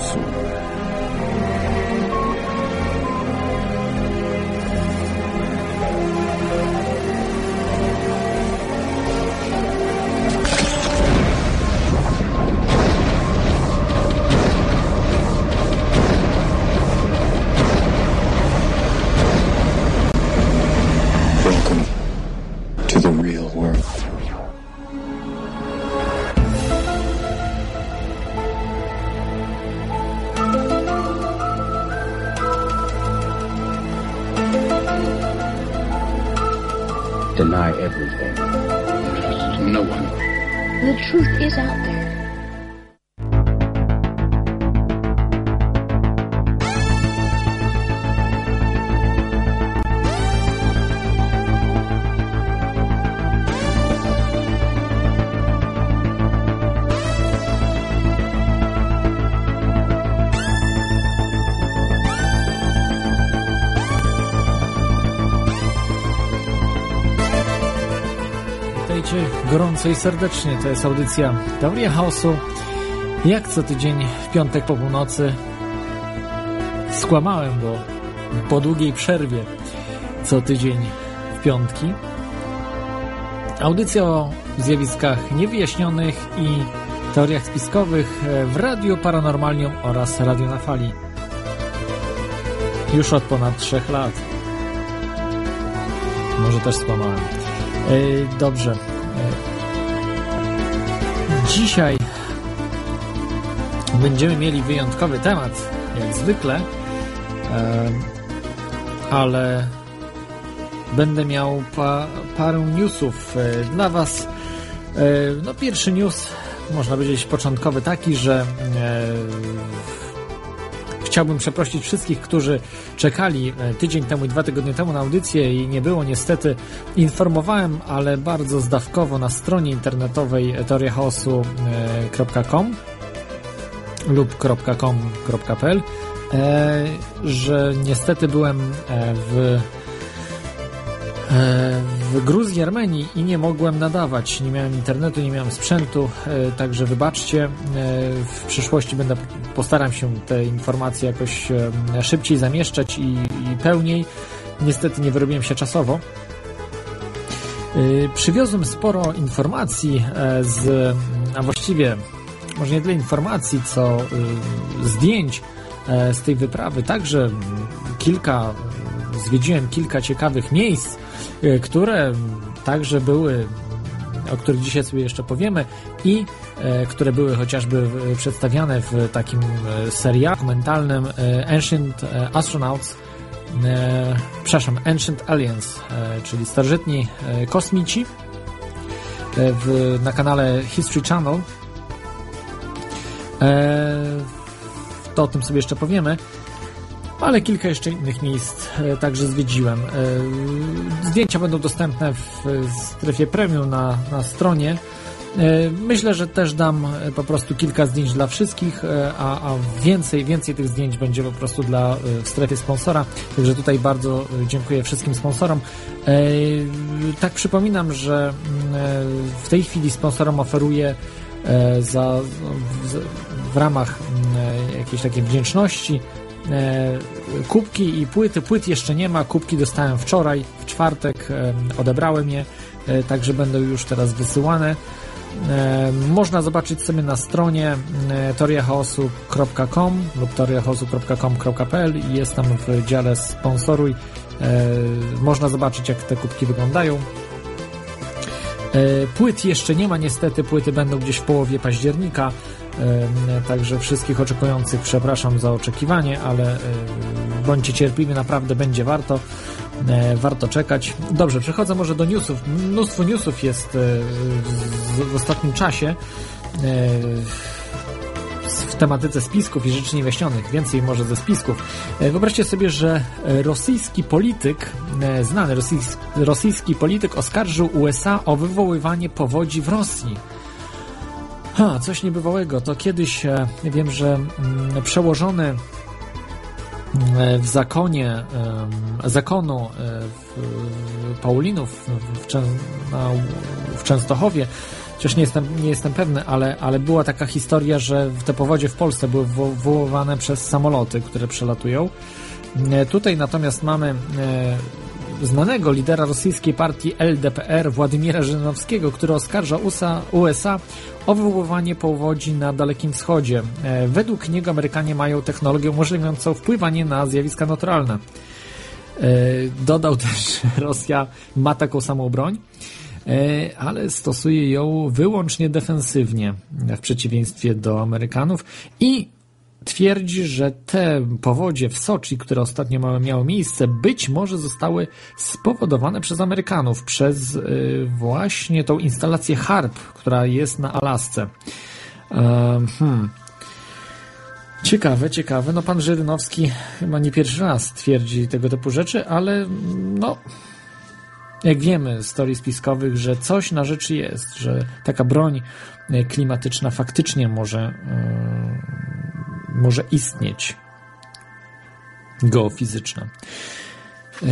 chaosu. Gorąco i serdecznie. To jest audycja Teoria Chaosu. Jak co tydzień w piątek po północy skłamałem, bo po długiej przerwie co tydzień w piątki. Audycja o zjawiskach niewyjaśnionych i teoriach spiskowych w Radiu Paranormalium oraz Radio na Fali. Już od ponad trzech lat. Może też skłamałem. E, Dobrze. Dzisiaj będziemy mieli wyjątkowy temat, jak zwykle, ale będę miał pa, parę newsów e, dla Was. E, No, pierwszy news, można powiedzieć początkowy, taki, że e, Chciałbym przeprosić wszystkich, którzy czekali e, tydzień temu i dwa tygodnie temu na audycję i nie było niestety. Informowałem, ale bardzo zdawkowo na stronie internetowej teoriachaosu.com lub .com.pl e, że niestety byłem e, w w Gruzji, Armenii i nie mogłem nadawać. Nie miałem internetu, nie miałem sprzętu, e, także wybaczcie. E, W przyszłości będę postaram się te informacje jakoś e, szybciej zamieszczać i, i pełniej. Niestety nie wyrobiłem się czasowo. Przywiozłem sporo informacji z, a właściwie może nie tyle informacji, co zdjęć z tej wyprawy. Także kilka, zwiedziłem kilka ciekawych miejsc, które także były, o których dzisiaj sobie jeszcze powiemy i e, które były chociażby przedstawiane w takim e, serialu dokumentalnym e, Ancient Astronauts przepraszam, Ancient Aliens, czyli starożytni kosmici w, na kanale History Channel. To o tym sobie jeszcze powiemy. Ale kilka jeszcze innych miejsc e, także zwiedziłem. E, Zdjęcia będą dostępne w strefie premium na, na stronie. E, Myślę, że też dam po prostu kilka zdjęć dla wszystkich, a, a więcej, więcej tych zdjęć będzie po prostu dla, w strefie sponsora. Także tutaj bardzo dziękuję wszystkim sponsorom. Tak przypominam, że mm, w tej chwili sponsorom oferuję za, w, ramach mm, jakiejś takiej wdzięczności kubki i płyty. Płyt jeszcze nie ma, kubki dostałem wczoraj, w czwartek e, odebrałem je, e, także będą już teraz wysyłane. E, Można zobaczyć sobie na stronie e, teoriachaosu.com lub teoriachaosu.com.pl i jest tam w dziale sponsoruj. E, Można zobaczyć jak te kubki wyglądają. E, Płyt jeszcze nie ma, niestety płyty będą gdzieś w połowie października, e, także wszystkich oczekujących przepraszam za oczekiwanie, ale bądźcie cierpliwi, naprawdę będzie warto, e, warto czekać. Dobrze, przechodzę może do newsów. Mnóstwo newsów jest e, w, ostatnim czasie. E, w tematyce spisków i rzeczy niewyjaśnionych, więcej może ze spisków. Wyobraźcie sobie, że rosyjski polityk, znany rosyjski, rosyjski polityk oskarżył USA o wywoływanie powodzi w Rosji. Ha, coś niebywałego. To kiedyś e, wiem, że mm, przełożony mm, w zakonie zakonu e, w, Paulinów w, Częstochowie chociaż nie jestem, nie jestem pewny, ale, ale była taka historia, że te powodzie w Polsce były wywoływane przez samoloty, które przelatują. E, tutaj natomiast mamy e, znanego lidera rosyjskiej partii LDPR Władimira Żynowskiego, który oskarża USA, USA o wywoływanie powodzi na Dalekim Wschodzie. E, według niego Amerykanie mają technologię umożliwiającą wpływanie na zjawiska naturalne. Dodał też, że Rosja ma taką samą broń, ale stosuje ją wyłącznie defensywnie, w przeciwieństwie do Amerykanów i twierdzi, że te powodzie w Soczi, które ostatnio miały miejsce, być może zostały spowodowane przez Amerykanów, przez y, właśnie tą instalację HARP, która jest na Alasce. Hmm. Ciekawe, ciekawe. No pan Żyrynowski chyba nie pierwszy raz twierdzi tego typu rzeczy, ale no jak wiemy z teorii spiskowych, że coś na rzeczy jest, że taka broń klimatyczna faktycznie może może istnieć geofizyczna. E,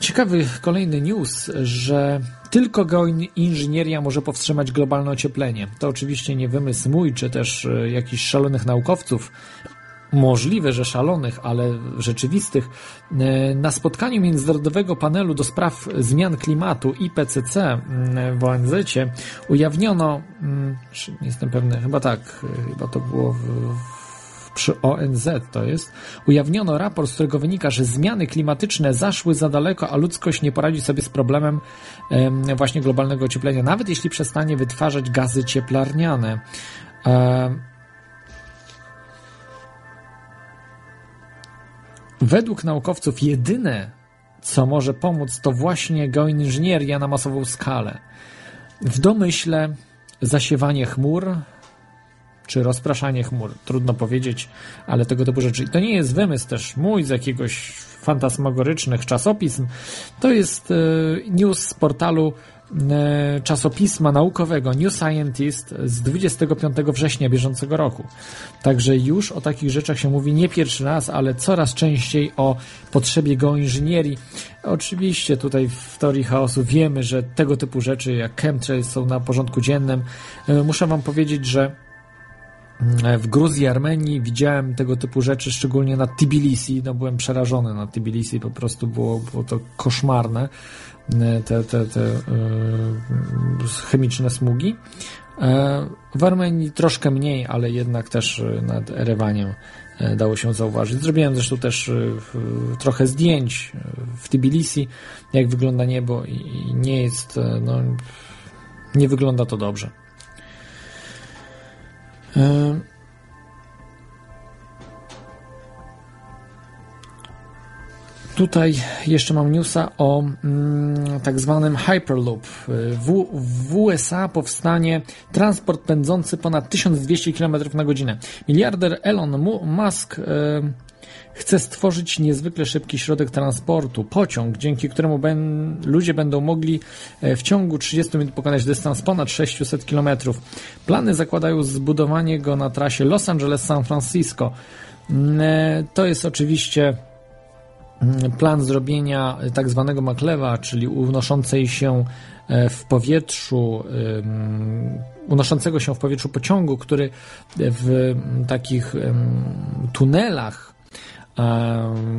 ciekawy kolejny news, że tylko geoinżynieria może powstrzymać globalne ocieplenie. To oczywiście nie wymysł mój, czy też e, jakichś szalonych naukowców. Możliwe, że szalonych, ale rzeczywistych. E, na spotkaniu Międzynarodowego Panelu do Spraw Zmian Klimatu IPCC w ONZ ujawniono, mm, jestem pewny, chyba tak, chyba to było w przy ONZ to jest, ujawniono raport, z którego wynika, że zmiany klimatyczne zaszły za daleko, a ludzkość nie poradzi sobie z problemem właśnie globalnego ocieplenia, nawet jeśli przestanie wytwarzać gazy cieplarniane. Według naukowców jedyne, co może pomóc, to właśnie geoinżynieria na masową skalę. W domyśle zasiewanie chmur, czy rozpraszanie chmur. Trudno powiedzieć, ale tego typu rzeczy. To nie jest wymysł też mój z jakiegoś fantasmagorycznych czasopism. To jest e, news z portalu e, czasopisma naukowego New Scientist z 25 września bieżącego roku. Także już o takich rzeczach się mówi nie pierwszy raz, ale coraz częściej o potrzebie geoinżynierii. Oczywiście tutaj w teorii chaosu wiemy, że tego typu rzeczy jak chemtrails są na porządku dziennym. E, muszę wam powiedzieć, że w Gruzji, Armenii widziałem tego typu rzeczy, szczególnie na Tbilisi. No, byłem przerażony na Tbilisi, po prostu było, było to koszmarne, te, te, te yy, chemiczne smugi. E, w Armenii troszkę mniej, ale jednak też nad Erewaniem dało się zauważyć. Zrobiłem zresztą też trochę zdjęć w Tbilisi, jak wygląda niebo i nie jest, no, nie wygląda to dobrze. Tutaj jeszcze mam newsa o mm, tak zwanym Hyperloop. W, w USA powstanie transport pędzący ponad 1200 km na godzinę. Miliarder Elon Musk y, chce stworzyć niezwykle szybki środek transportu, pociąg, dzięki któremu ben, ludzie będą mogli e, w ciągu 30 minut pokonać dystans ponad 600 km. Plany zakładają zbudowanie go na trasie Los Angeles-San Francisco. Mm, e, to jest oczywiście mm, plan zrobienia tak zwanego maklewa, czyli unoszącej się e, w powietrzu, unoszącego się w powietrzu pociągu, który w takich tunelach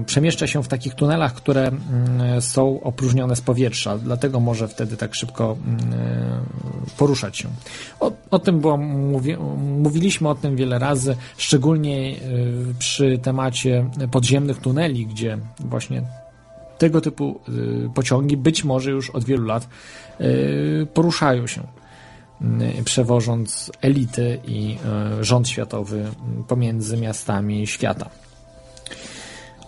przemieszcza się w takich tunelach, które mm, są opróżnione z powietrza, dlatego może wtedy tak szybko mm, poruszać się. O, o tym było, mówi, mówiliśmy o tym wiele razy, szczególnie y, przy temacie podziemnych tuneli, gdzie właśnie tego typu y, pociągi być może już od wielu lat y, poruszają się przewożąc elity i rząd światowy pomiędzy miastami świata.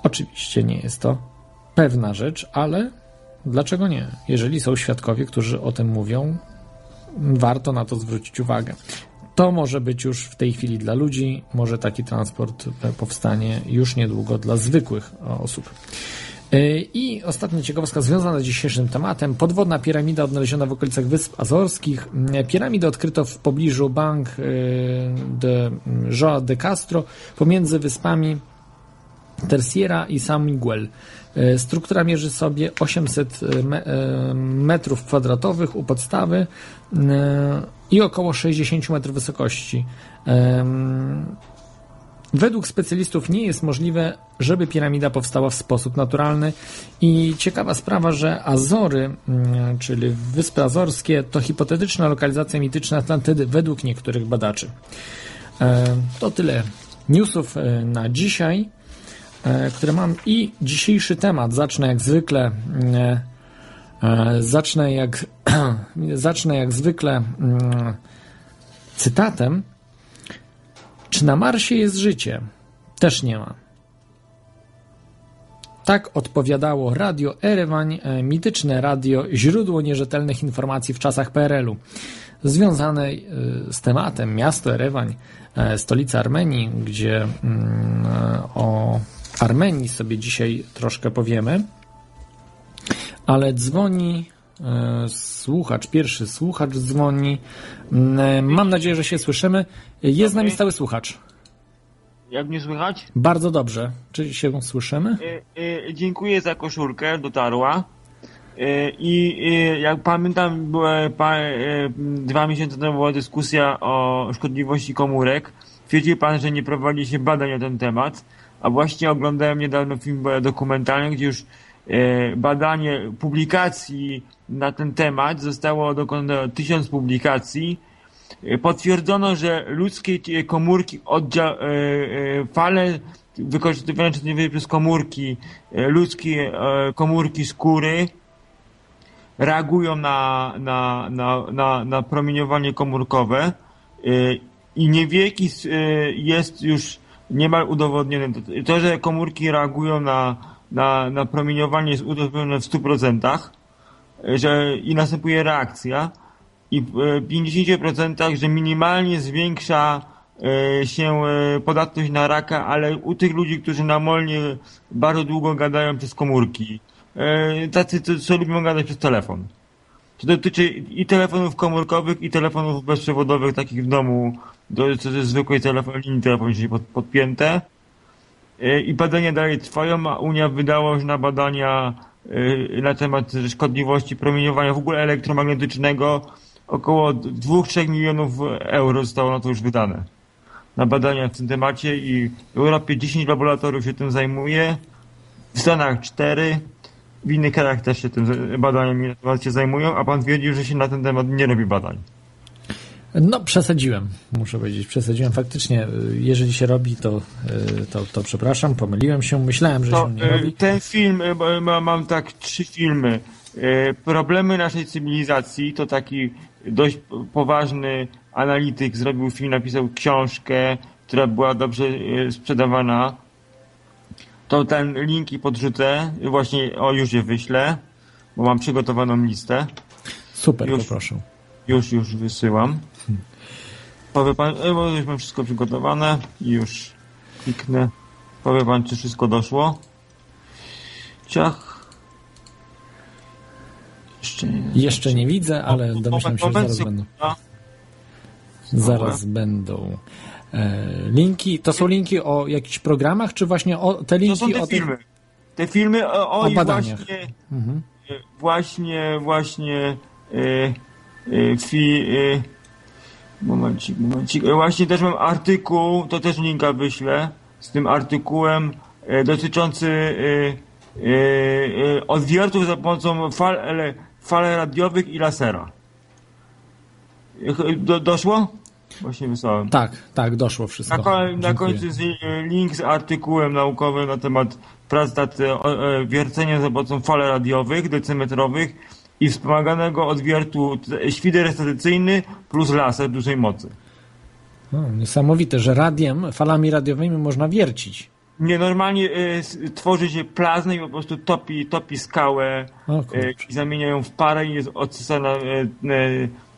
Oczywiście nie jest to pewna rzecz, ale dlaczego nie? Jeżeli są świadkowie, którzy o tym mówią, warto na to zwrócić uwagę. To może być już w tej chwili dla ludzi, może taki transport powstanie już niedługo dla zwykłych osób. E, I ostatnia ciekawostka związana z dzisiejszym tematem. Podwodna piramida odnaleziona w okolicach Wysp Azorskich. E, piramidę odkryto w pobliżu Bank e, de Joa de Castro pomiędzy wyspami Terciera i San Miguel. E, struktura mierzy sobie 800 e, e, metrów kwadratowych u podstawy i około 60 metrów wysokości. Według specjalistów nie jest możliwe, żeby piramida powstała w sposób naturalny i ciekawa sprawa, że Azory, mm, czyli Wyspy Azorskie, to hipotetyczna lokalizacja mitycznej Atlantydy według niektórych badaczy. To tyle newsów na dzisiaj, które mam i dzisiejszy temat zacznę jak zwykle e, e, zacznę jak zacznę jak zwykle mm, cytatem czy na Marsie jest życie? Też nie ma. Tak odpowiadało Radio Erewań, e, mityczne radio, źródło nierzetelnych informacji w czasach PRL-u. Związane e, z tematem miasto Erewań, e, stolica Armenii, gdzie mm, e, o Armenii sobie dzisiaj troszkę powiemy. Ale dzwoni e, słuchacz, pierwszy słuchacz dzwoni. Mm, Mam nadzieję, że się słyszymy. Jest z nami stały słuchacz. Jak mnie słychać? Bardzo dobrze. Czy się słyszymy? E, e, dziękuję za koszulkę, dotarła. E, I e, jak pamiętam, e, dwa miesiące temu była dyskusja o szkodliwości komórek. Twierdzi pan, że nie prowadzi się badań na ten temat, a właśnie oglądałem niedawno film dokumentalny, gdzie już e, badanie publikacji na ten temat zostało dokonane tysiąc publikacji. E, Potwierdzono, że ludzkie komórki oddzia- e, fale wykorzystywane przez komórki, ludzkie komórki skóry reagują na, na, na, na, na promieniowanie komórkowe i e, jest już niemal udowodnione. To, że komórki reagują na, na, na promieniowanie jest udowodnione w 100%, e, że i następuje reakcja i w e, 50%, że minimalnie zwiększa e, się e, podatność na raka, ale u tych ludzi, którzy namolnie bardzo długo gadają przez komórki, e, tacy, co, co lubią gadać przez telefon. To dotyczy i telefonów komórkowych, i telefonów bezprzewodowych, takich w domu, do, jest zwykłej telefon, linii telefonicznej pod, podpięte. E, I badania dalej trwają, a Unia wydała już na badania e, na temat szkodliwości promieniowania w ogóle elektromagnetycznego około 2-3 milionów euro zostało na to już wydane. Na badania w tym temacie i w Europie 10 laboratoriów się tym zajmuje, w Stanach 4, w innych krajach też się tym badaniami na temat się zajmują, a pan twierdził, że się na ten temat nie robi badań. No, przesadziłem, muszę powiedzieć. Przesadziłem faktycznie. y, Jeżeli się robi, to, y, to, to przepraszam, pomyliłem się. Myślałem, że To, się nie e, robi. ten film, e, bo ma- mam tak trzy filmy. Problemy naszej cywilizacji to taki dość poważny analityk zrobił film, napisał książkę, która była dobrze sprzedawana. To ten linki podrzucę, właśnie, o już je wyślę, bo mam przygotowaną listę. Super, już. poproszę. Już, już wysyłam. Powie pan, e, bo już mam wszystko przygotowane i już kliknę. Powie pan, czy wszystko doszło. Ciach. Jeszcze nie. Jeszcze nie widzę, ale domyślam się, że zaraz będą. Zaraz będą e, linki. To są linki o jakichś programach, czy właśnie o te To linki są te o filmy. Te filmy o, o, O badaniach. właśnie, Mhm. e, właśnie, właśnie e, e, fi, e, momencik, momencik. E, Właśnie też mam artykuł, to też linka wyślę, z tym artykułem e, dotyczący e, e, e, odwiertów za pomocą fal, ele, fal radiowych i lasera. E, Do, doszło? Właśnie wysłałem. Tak, tak, doszło wszystko. Na, ko- na końcu jest link z artykułem naukowym na temat prac nad wierceniem za pomocą fal radiowych, decymetrowych i wspomaganego odwiertu t- świder statycyjny plus laser dużej mocy. No, niesamowite, że radiem, falami radiowymi można wiercić. Nie, normalnie s- tworzy się plazmę i po prostu topi, topi skałę kurczę. i zamienia ją w parę i jest odsysana. E,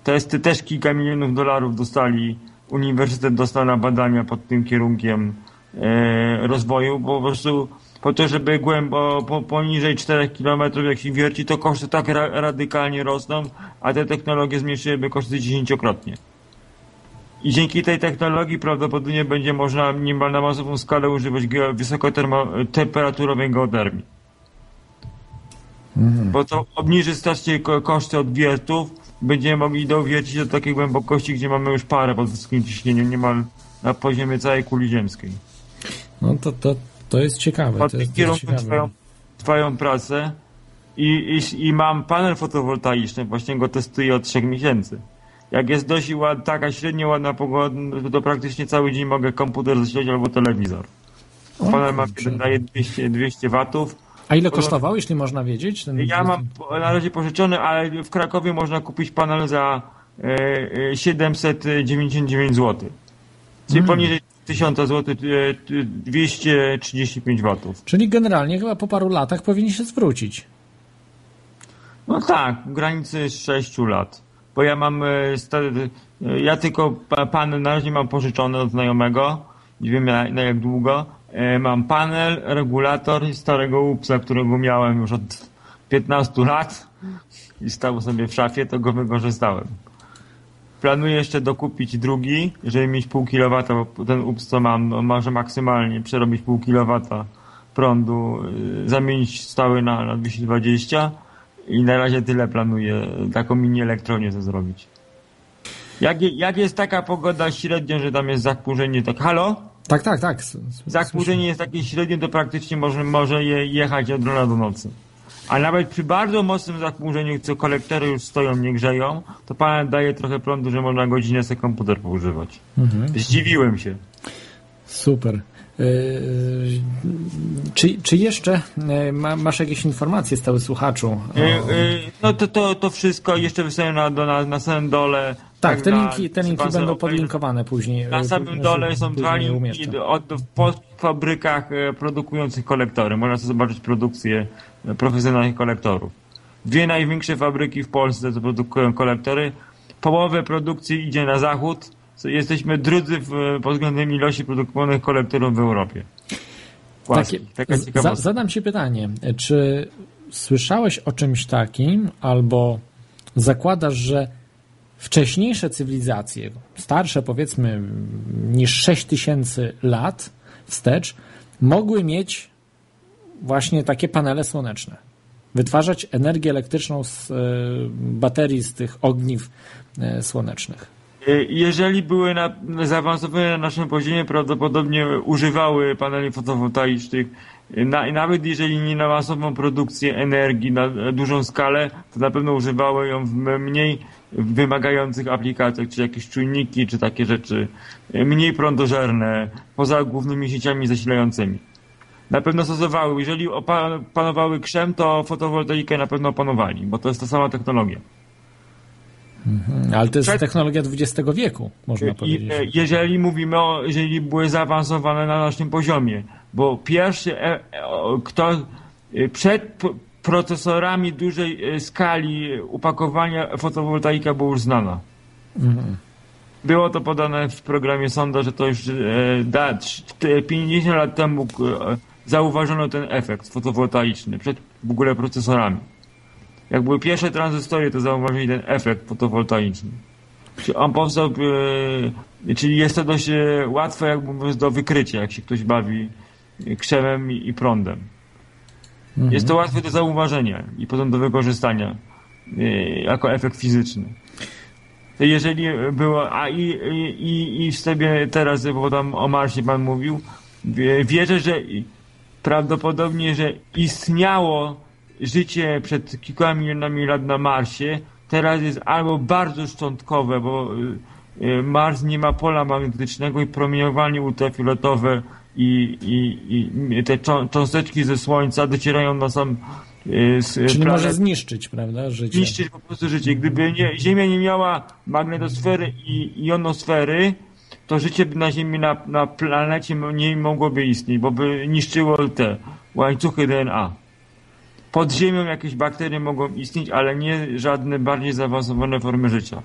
to jest też kilka milionów dolarów dostali. Uniwersytet dostał na badania pod tym kierunkiem e, rozwoju, bo po prostu po to, żeby głębo, po, poniżej 4 km jak się wierci, to koszty tak ra, radykalnie rosną, a te technologie zmniejszyłyby koszty dziesięciokrotnie. I dzięki tej technologii prawdopodobnie będzie można niemal na masową skalę używać wysokotemperaturowej geotermii. Bo to obniży strasznie ko- koszty odwiertów, będziemy mogli dowiercić do takiej głębokości, gdzie mamy już parę pod wysokim ciśnieniem, niemal na poziomie całej kuli ziemskiej. No to, to, to jest ciekawe. Pod tym kierunku trwają, trwają prace i, i, i mam panel fotowoltaiczny, właśnie go testuję od trzech miesięcy. Jak jest dość ład, taka średnio ładna pogoda, to praktycznie cały dzień mogę komputer zasilać albo telewizor. O, Panel ma daje 200, 200 watów. A ile kosztował, jeśli można wiedzieć? Ten, Ja mam na razie pożyczony, ale w Krakowie można kupić panel za e, e, 799 zł. Czyli Mm. poniżej 1000 zł, e, t- 235 watów. Czyli generalnie chyba po paru latach powinien się zwrócić. No tak, w granicy 6 lat. Bo ja mam, e, e, ja tylko pa- panel na razie mam pożyczony od znajomego, nie wiem na, na jak długo. E, Mam panel, regulator starego upsa, którego miałem już od 15 lat i stał sobie w szafie, to go wykorzystałem. Planuję jeszcze dokupić drugi, żeby mieć pół kilowata, bo ten ups co mam, no, może maksymalnie przerobić pół kilowata prądu, y, zamienić stały na, na 220 i na razie tyle planuję, taką mini elektronię to zrobić. Jak, jak jest taka pogoda średnio, że tam jest zachmurzenie, tak halo? Tak, tak, tak. Zachmurzenie jest takie średnie, to praktycznie może, może je jechać od rana do nocy. A nawet przy bardzo mocnym zachmurzeniu, co kolektory już stoją, nie grzeją, to pan daje trochę prądu, że można godzinę sobie komputer poużywać. Mhm. Zdziwiłem się. Super. Yy, czy, czy jeszcze yy, ma, masz jakieś informacje, stały słuchaczu? O, Y, y, No to, to, to wszystko jeszcze wystawiam na, na, na samym dole. Tak, te na- linki, te linki będą podlinkowane później. Na yy, samym dole są dwa linki polskich fabrykach e, produkujących kolektory. Można sobie zobaczyć produkcję e, profesjonalnych kolektorów. Dwie największe fabryki w Polsce, co produkują kolektory. Połowę produkcji idzie na zachód. Jesteśmy drudzy w, e, pod względem ilości produkowanych kolektorów w Europie. Takie, za, zadam ci pytanie, czy słyszałeś o czymś takim, albo zakładasz, że wcześniejsze cywilizacje, starsze powiedzmy niż 6000 lat wstecz, mogły mieć właśnie takie panele słoneczne? Wytwarzać energię elektryczną z e, baterii, z tych ogniw e, słonecznych. Y, Jeżeli były na, zaawansowane na naszym poziomie, prawdopodobnie używały paneli fotowoltaicznych. Na, nawet jeżeli nie na masową produkcję energii na dużą skalę, to na pewno używały ją w mniej wymagających aplikacjach, czy jakieś czujniki, czy takie rzeczy y, mniej prądożerne, poza głównymi sieciami zasilającymi. Na pewno stosowały. Jeżeli panowały krzem, to fotowoltaikę na pewno opanowali, bo to jest ta sama technologia. Ale to jest technologia XX wieku, można powiedzieć. jeżeli mówimy o, jeżeli były zaawansowane na naszym poziomie, bo pierwszy, e, e, kto e, przed procesorami dużej skali upakowania fotowoltaika była już znana. Mhm. Było to podane w programie Sonda, że to już da, trz- te 50 lat temu zauważono ten efekt fotowoltaiczny przed w ogóle procesorami. Jak były pierwsze tranzystory, to zauważyli ten efekt fotowoltaiczny. On powstał, czyli jest to dość łatwe jakby do wykrycia, jak się ktoś bawi krzemem i, prądem. Jest to łatwe do zauważenia i potem do wykorzystania e, jako efekt fizyczny. Jeżeli było, a i, i, i- i sobie teraz, bo tam o Marsie pan mówił, wie- wierzę, że prawdopodobnie, że istniało życie przed kilkoma milionami lat na Marsie, teraz jest albo bardzo szczątkowe, bo y, Mars nie ma pola magnetycznego i promieniowanie ultrafioletowe i, i, i te czą- cząsteczki ze Słońca docierają na sam z Czyli planet może zniszczyć, prawda, życie. niszczyć po prostu życie. Gdyby nie, Ziemia nie miała magnetosfery i jonosfery, to życie by na Ziemi, na, na planecie nie mogłoby istnieć, bo by niszczyło te łańcuchy DNA. Pod Ziemią jakieś bakterie mogą istnieć, ale nie żadne bardziej zaawansowane formy życia.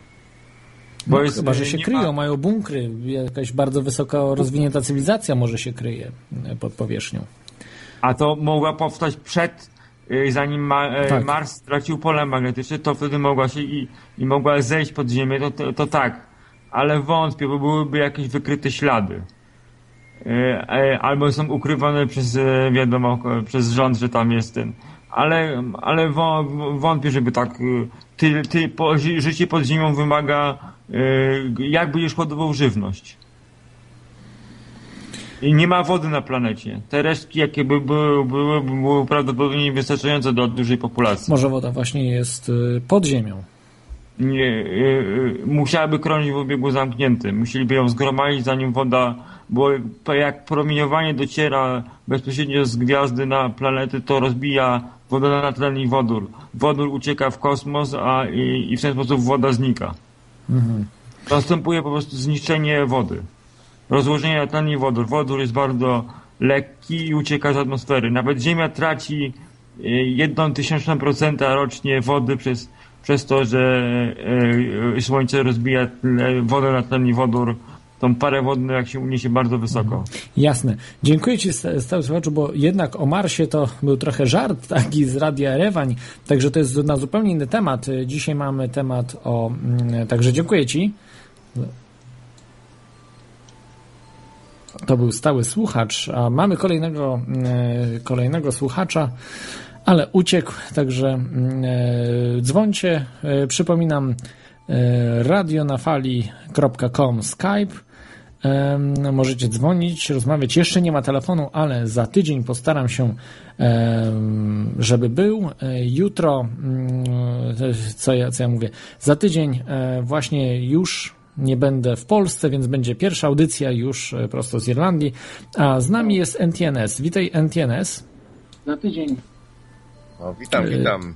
Bo No, jest, chyba, że e, się kryją, ma- mają bunkry. Jakaś bardzo wysoko rozwinięta cywilizacja może się kryje e, pod powierzchnią. A to mogła powstać przed, y, zanim ma, e, Tak. Mars stracił pole magnetyczne, to wtedy mogła się i, i mogła zejść pod ziemię, to, to, to tak. Ale wątpię, bo byłyby jakieś wykryte ślady. E, e, Albo są ukrywane przez, e, wiadomo, e, przez rząd, że tam jest ten ale, ale wą- wątpię, żeby tak ty, ty, po, ży- życie pod ziemią wymaga y, jak będziesz hodował żywność. I nie ma wody na planecie. Te resztki, jakie by były, były, były prawdopodobnie wystarczające do dużej populacji. Może woda właśnie jest y, pod ziemią. Nie, y, musiałaby krążyć w obiegu zamkniętym. Musieliby ją zgromadzić, zanim woda, bo jak promieniowanie dociera bezpośrednio z gwiazdy na planety, to rozbija wodonatlen i wodór. Wodór ucieka w kosmos, a i, i w ten sposób woda znika. Następuje po prostu zniszczenie wody. Rozłożenie na tlen i wodór. Wodór jest bardzo lekki i ucieka z atmosfery. Nawet Ziemia traci y, jedną tysięczną procenta rocznie wody przez, przez to, że y, Słońce rozbija wodę na tlen i wodór. Tą parę wodną, jak się uniesie bardzo wysoko. Jasne. Dziękuję Ci sta- stały słuchaczu, bo jednak o Marsie to był trochę żart taki z Radia Erewań, także to jest na zupełnie inny temat. Dzisiaj mamy temat o... mm, Także dziękuję Ci. To był stały słuchacz, a mamy kolejnego, e, kolejnego słuchacza, ale uciekł, także mm, e, dzwońcie. E, Przypominam e, radionafali.com Skype. Em, Możecie dzwonić, rozmawiać. Jeszcze nie ma telefonu, ale za tydzień postaram się, żeby był. E, Jutro, mm, co ja, co ja mówię, za tydzień e, właśnie już nie będę w Polsce, więc będzie pierwsza audycja już e, prosto z Irlandii. A z nami jest NTNS. Witaj NTNS. Za tydzień. No, witam, witam.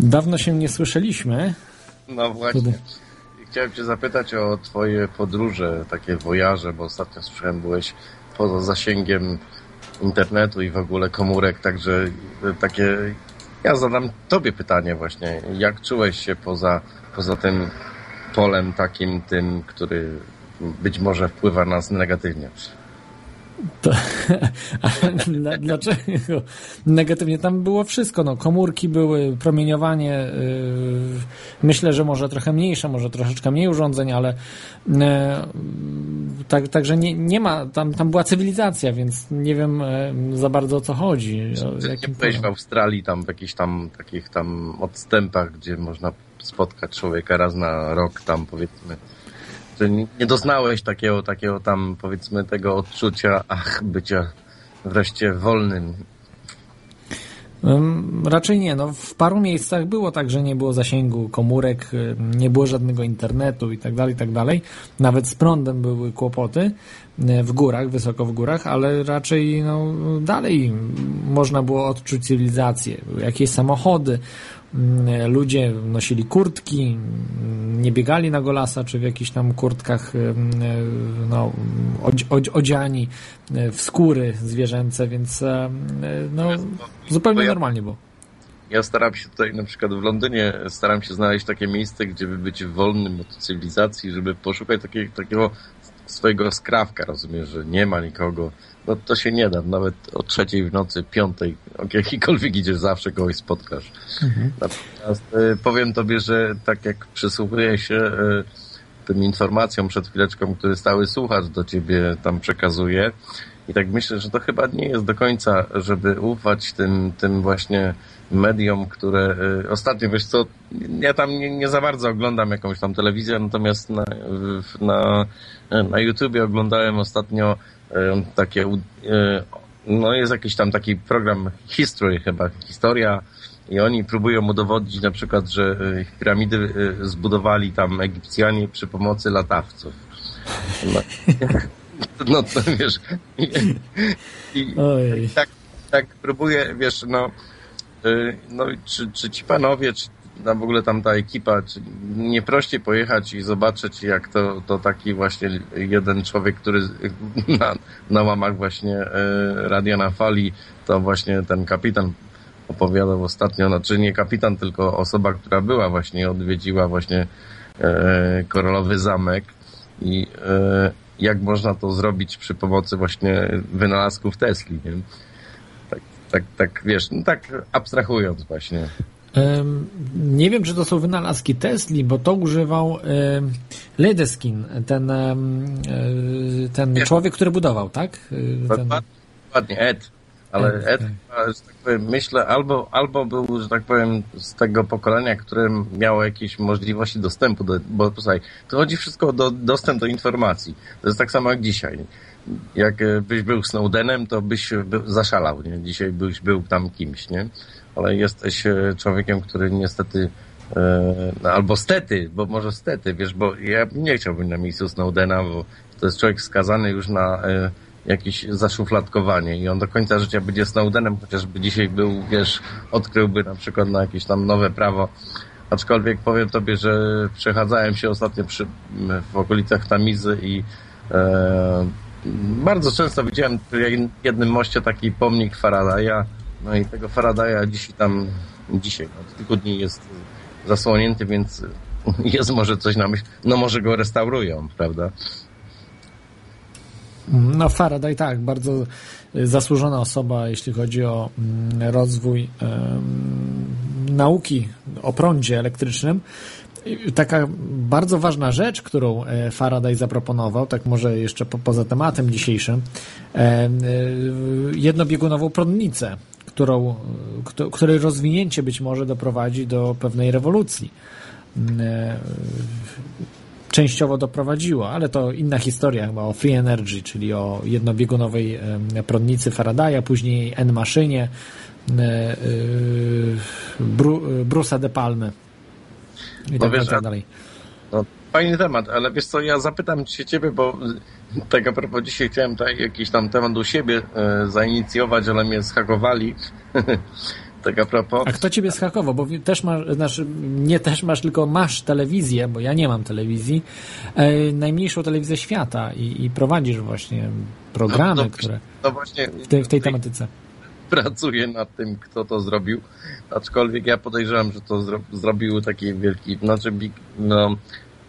Dawno się nie słyszeliśmy. No właśnie. Tutaj. Chciałem cię zapytać o twoje podróże, takie wojaże, bo ostatnio słyszałem, byłeś poza zasięgiem internetu i w ogóle komórek, także y, takie... Ja zadam tobie pytanie właśnie. Jak czułeś się poza, poza tym polem takim tym, który być może wpływa na nas negatywnie? To, ale dla, dlaczego? Negatywnie tam było wszystko. No, komórki były, promieniowanie. Yy, myślę, że może trochę mniejsze, może troszeczkę mniej urządzeń, ale yy, tak, także nie, nie ma. Tam, tam była cywilizacja, więc nie wiem yy, za bardzo o co chodzi. Nie byłeś w. Australii tam w jakichś tam takich tam odstępach, gdzie można spotkać człowieka raz na rok tam powiedzmy. Czy nie doznałeś takiego, takiego tam powiedzmy tego odczucia, ach, bycia wreszcie wolnym. Ym, Raczej nie. No, w paru miejscach było tak, że nie było zasięgu komórek, nie było żadnego internetu i tak dalej, tak dalej. Nawet z prądem były kłopoty y, w górach, wysoko w górach, ale raczej no, dalej można było odczuć cywilizację. Były jakieś samochody, ludzie nosili kurtki, y, nie biegali na golasa, czy w jakichś tam kurtkach y, y, no, odzi- odzi- odziani y, w skóry zwierzęce, więc y, no, zupełnie ja- normalnie było. Ja staram się tutaj na przykład w Londynie, staram się znaleźć takie miejsce, gdzie by być wolnym od cywilizacji, żeby poszukać takiego, takiego swojego skrawka, rozumiesz, że nie ma nikogo. No to się nie da, nawet o trzeciej w nocy, piątej, o jakikolwiek idziesz, zawsze kogoś spotkasz. Natomiast e, powiem tobie, że tak jak przysłuchuję się e, tym informacjom przed chwileczką, który stały słuchacz do ciebie tam przekazuje i tak myślę, że to chyba nie jest do końca, żeby ufać tym, tym właśnie mediom, które y, ostatnio, wiesz co, ja tam nie, nie za bardzo oglądam jakąś tam telewizję, natomiast na, na, na YouTubie oglądałem ostatnio y, takie, y, no jest jakiś tam taki program History chyba, historia i oni próbują udowodnić na przykład, że y, piramidy y, zbudowali tam Egipcjanie przy pomocy latawców. No, no to wiesz, i, i, Ojej. tak, tak próbuję, wiesz, no, no i czy, czy ci panowie, czy tam w ogóle tam ta ekipa, nie prościej pojechać i zobaczyć, jak to, to taki właśnie jeden człowiek, który na, na łamach właśnie y, radia na fali, to właśnie ten kapitan opowiadał ostatnio, znaczy nie kapitan, tylko osoba, która była właśnie, odwiedziła właśnie e, Koralowy Zamek i e, jak można to zrobić przy pomocy właśnie wynalazków Tesli, nie? Tak, tak, tak, wiesz, no tak abstrahując właśnie. Nie wiem, czy to są wynalazki Tesli, bo to używał Ledeskin, ten, y, ten człowiek, który budował, tak? Y, Ten, Dokładnie, Ed. Ale Ed, że tak powiem, myślę, albo, albo był, że tak powiem, z tego pokolenia, które miało jakieś możliwości dostępu do, bo słuchaj, to chodzi wszystko o do, dostęp do informacji. To jest tak samo jak dzisiaj. Jak e, byś był Snowdenem, to byś zaszalał, nie? Dzisiaj byś był tam kimś, nie? Ale jesteś e, człowiekiem, który niestety e, no, albo stety, bo może stety, wiesz, bo ja nie chciałbym na miejscu Snowdena, bo to jest człowiek skazany już na e, jakieś zaszufladkowanie i on do końca życia będzie Snowdenem, chociażby dzisiaj był, wiesz, odkryłby na przykład na jakieś tam nowe prawo. Aczkolwiek powiem tobie, że przechadzałem się ostatnio przy, w okolicach Tamizy i e, bardzo często widziałem przy jednym moście taki pomnik Faradaya, no i tego Faradaya dzisiaj tam, dzisiaj, od kilku dni jest zasłonięty, więc jest może coś na myśl, no może go restaurują, prawda? No Faraday tak, bardzo zasłużona osoba, jeśli chodzi o mm, rozwój nauki o prądzie elektrycznym. Taka bardzo ważna rzecz, którą e, Faraday zaproponował, tak może jeszcze po, poza tematem dzisiejszym, e, jednobiegunową prądnicę, którą, której rozwinięcie być może doprowadzi do pewnej rewolucji częściowo doprowadziło, ale to inna historia chyba o Free Energy, czyli o jednobiegunowej prądnicy Faradaya, później N-maszynie Bru, Brusa de Palmy i tak, wiesz, tak dalej. Fajny temat, ale wiesz co, ja zapytam się ciebie, bo tak a propos dzisiaj chciałem tutaj jakiś tam temat u siebie e, zainicjować, ale mnie zhakowali. tak a propos. A kto ciebie schakował? Bo też masz, znaczy nie też masz, tylko masz telewizję, bo ja nie mam telewizji, e, najmniejszą telewizję świata i, i prowadzisz właśnie programy, no, no, które no właśnie, w, tej, w tej tematyce. Pracuję nad tym, kto to zrobił, aczkolwiek ja podejrzewam, że to zro, zrobił taki wielki, znaczy big, no,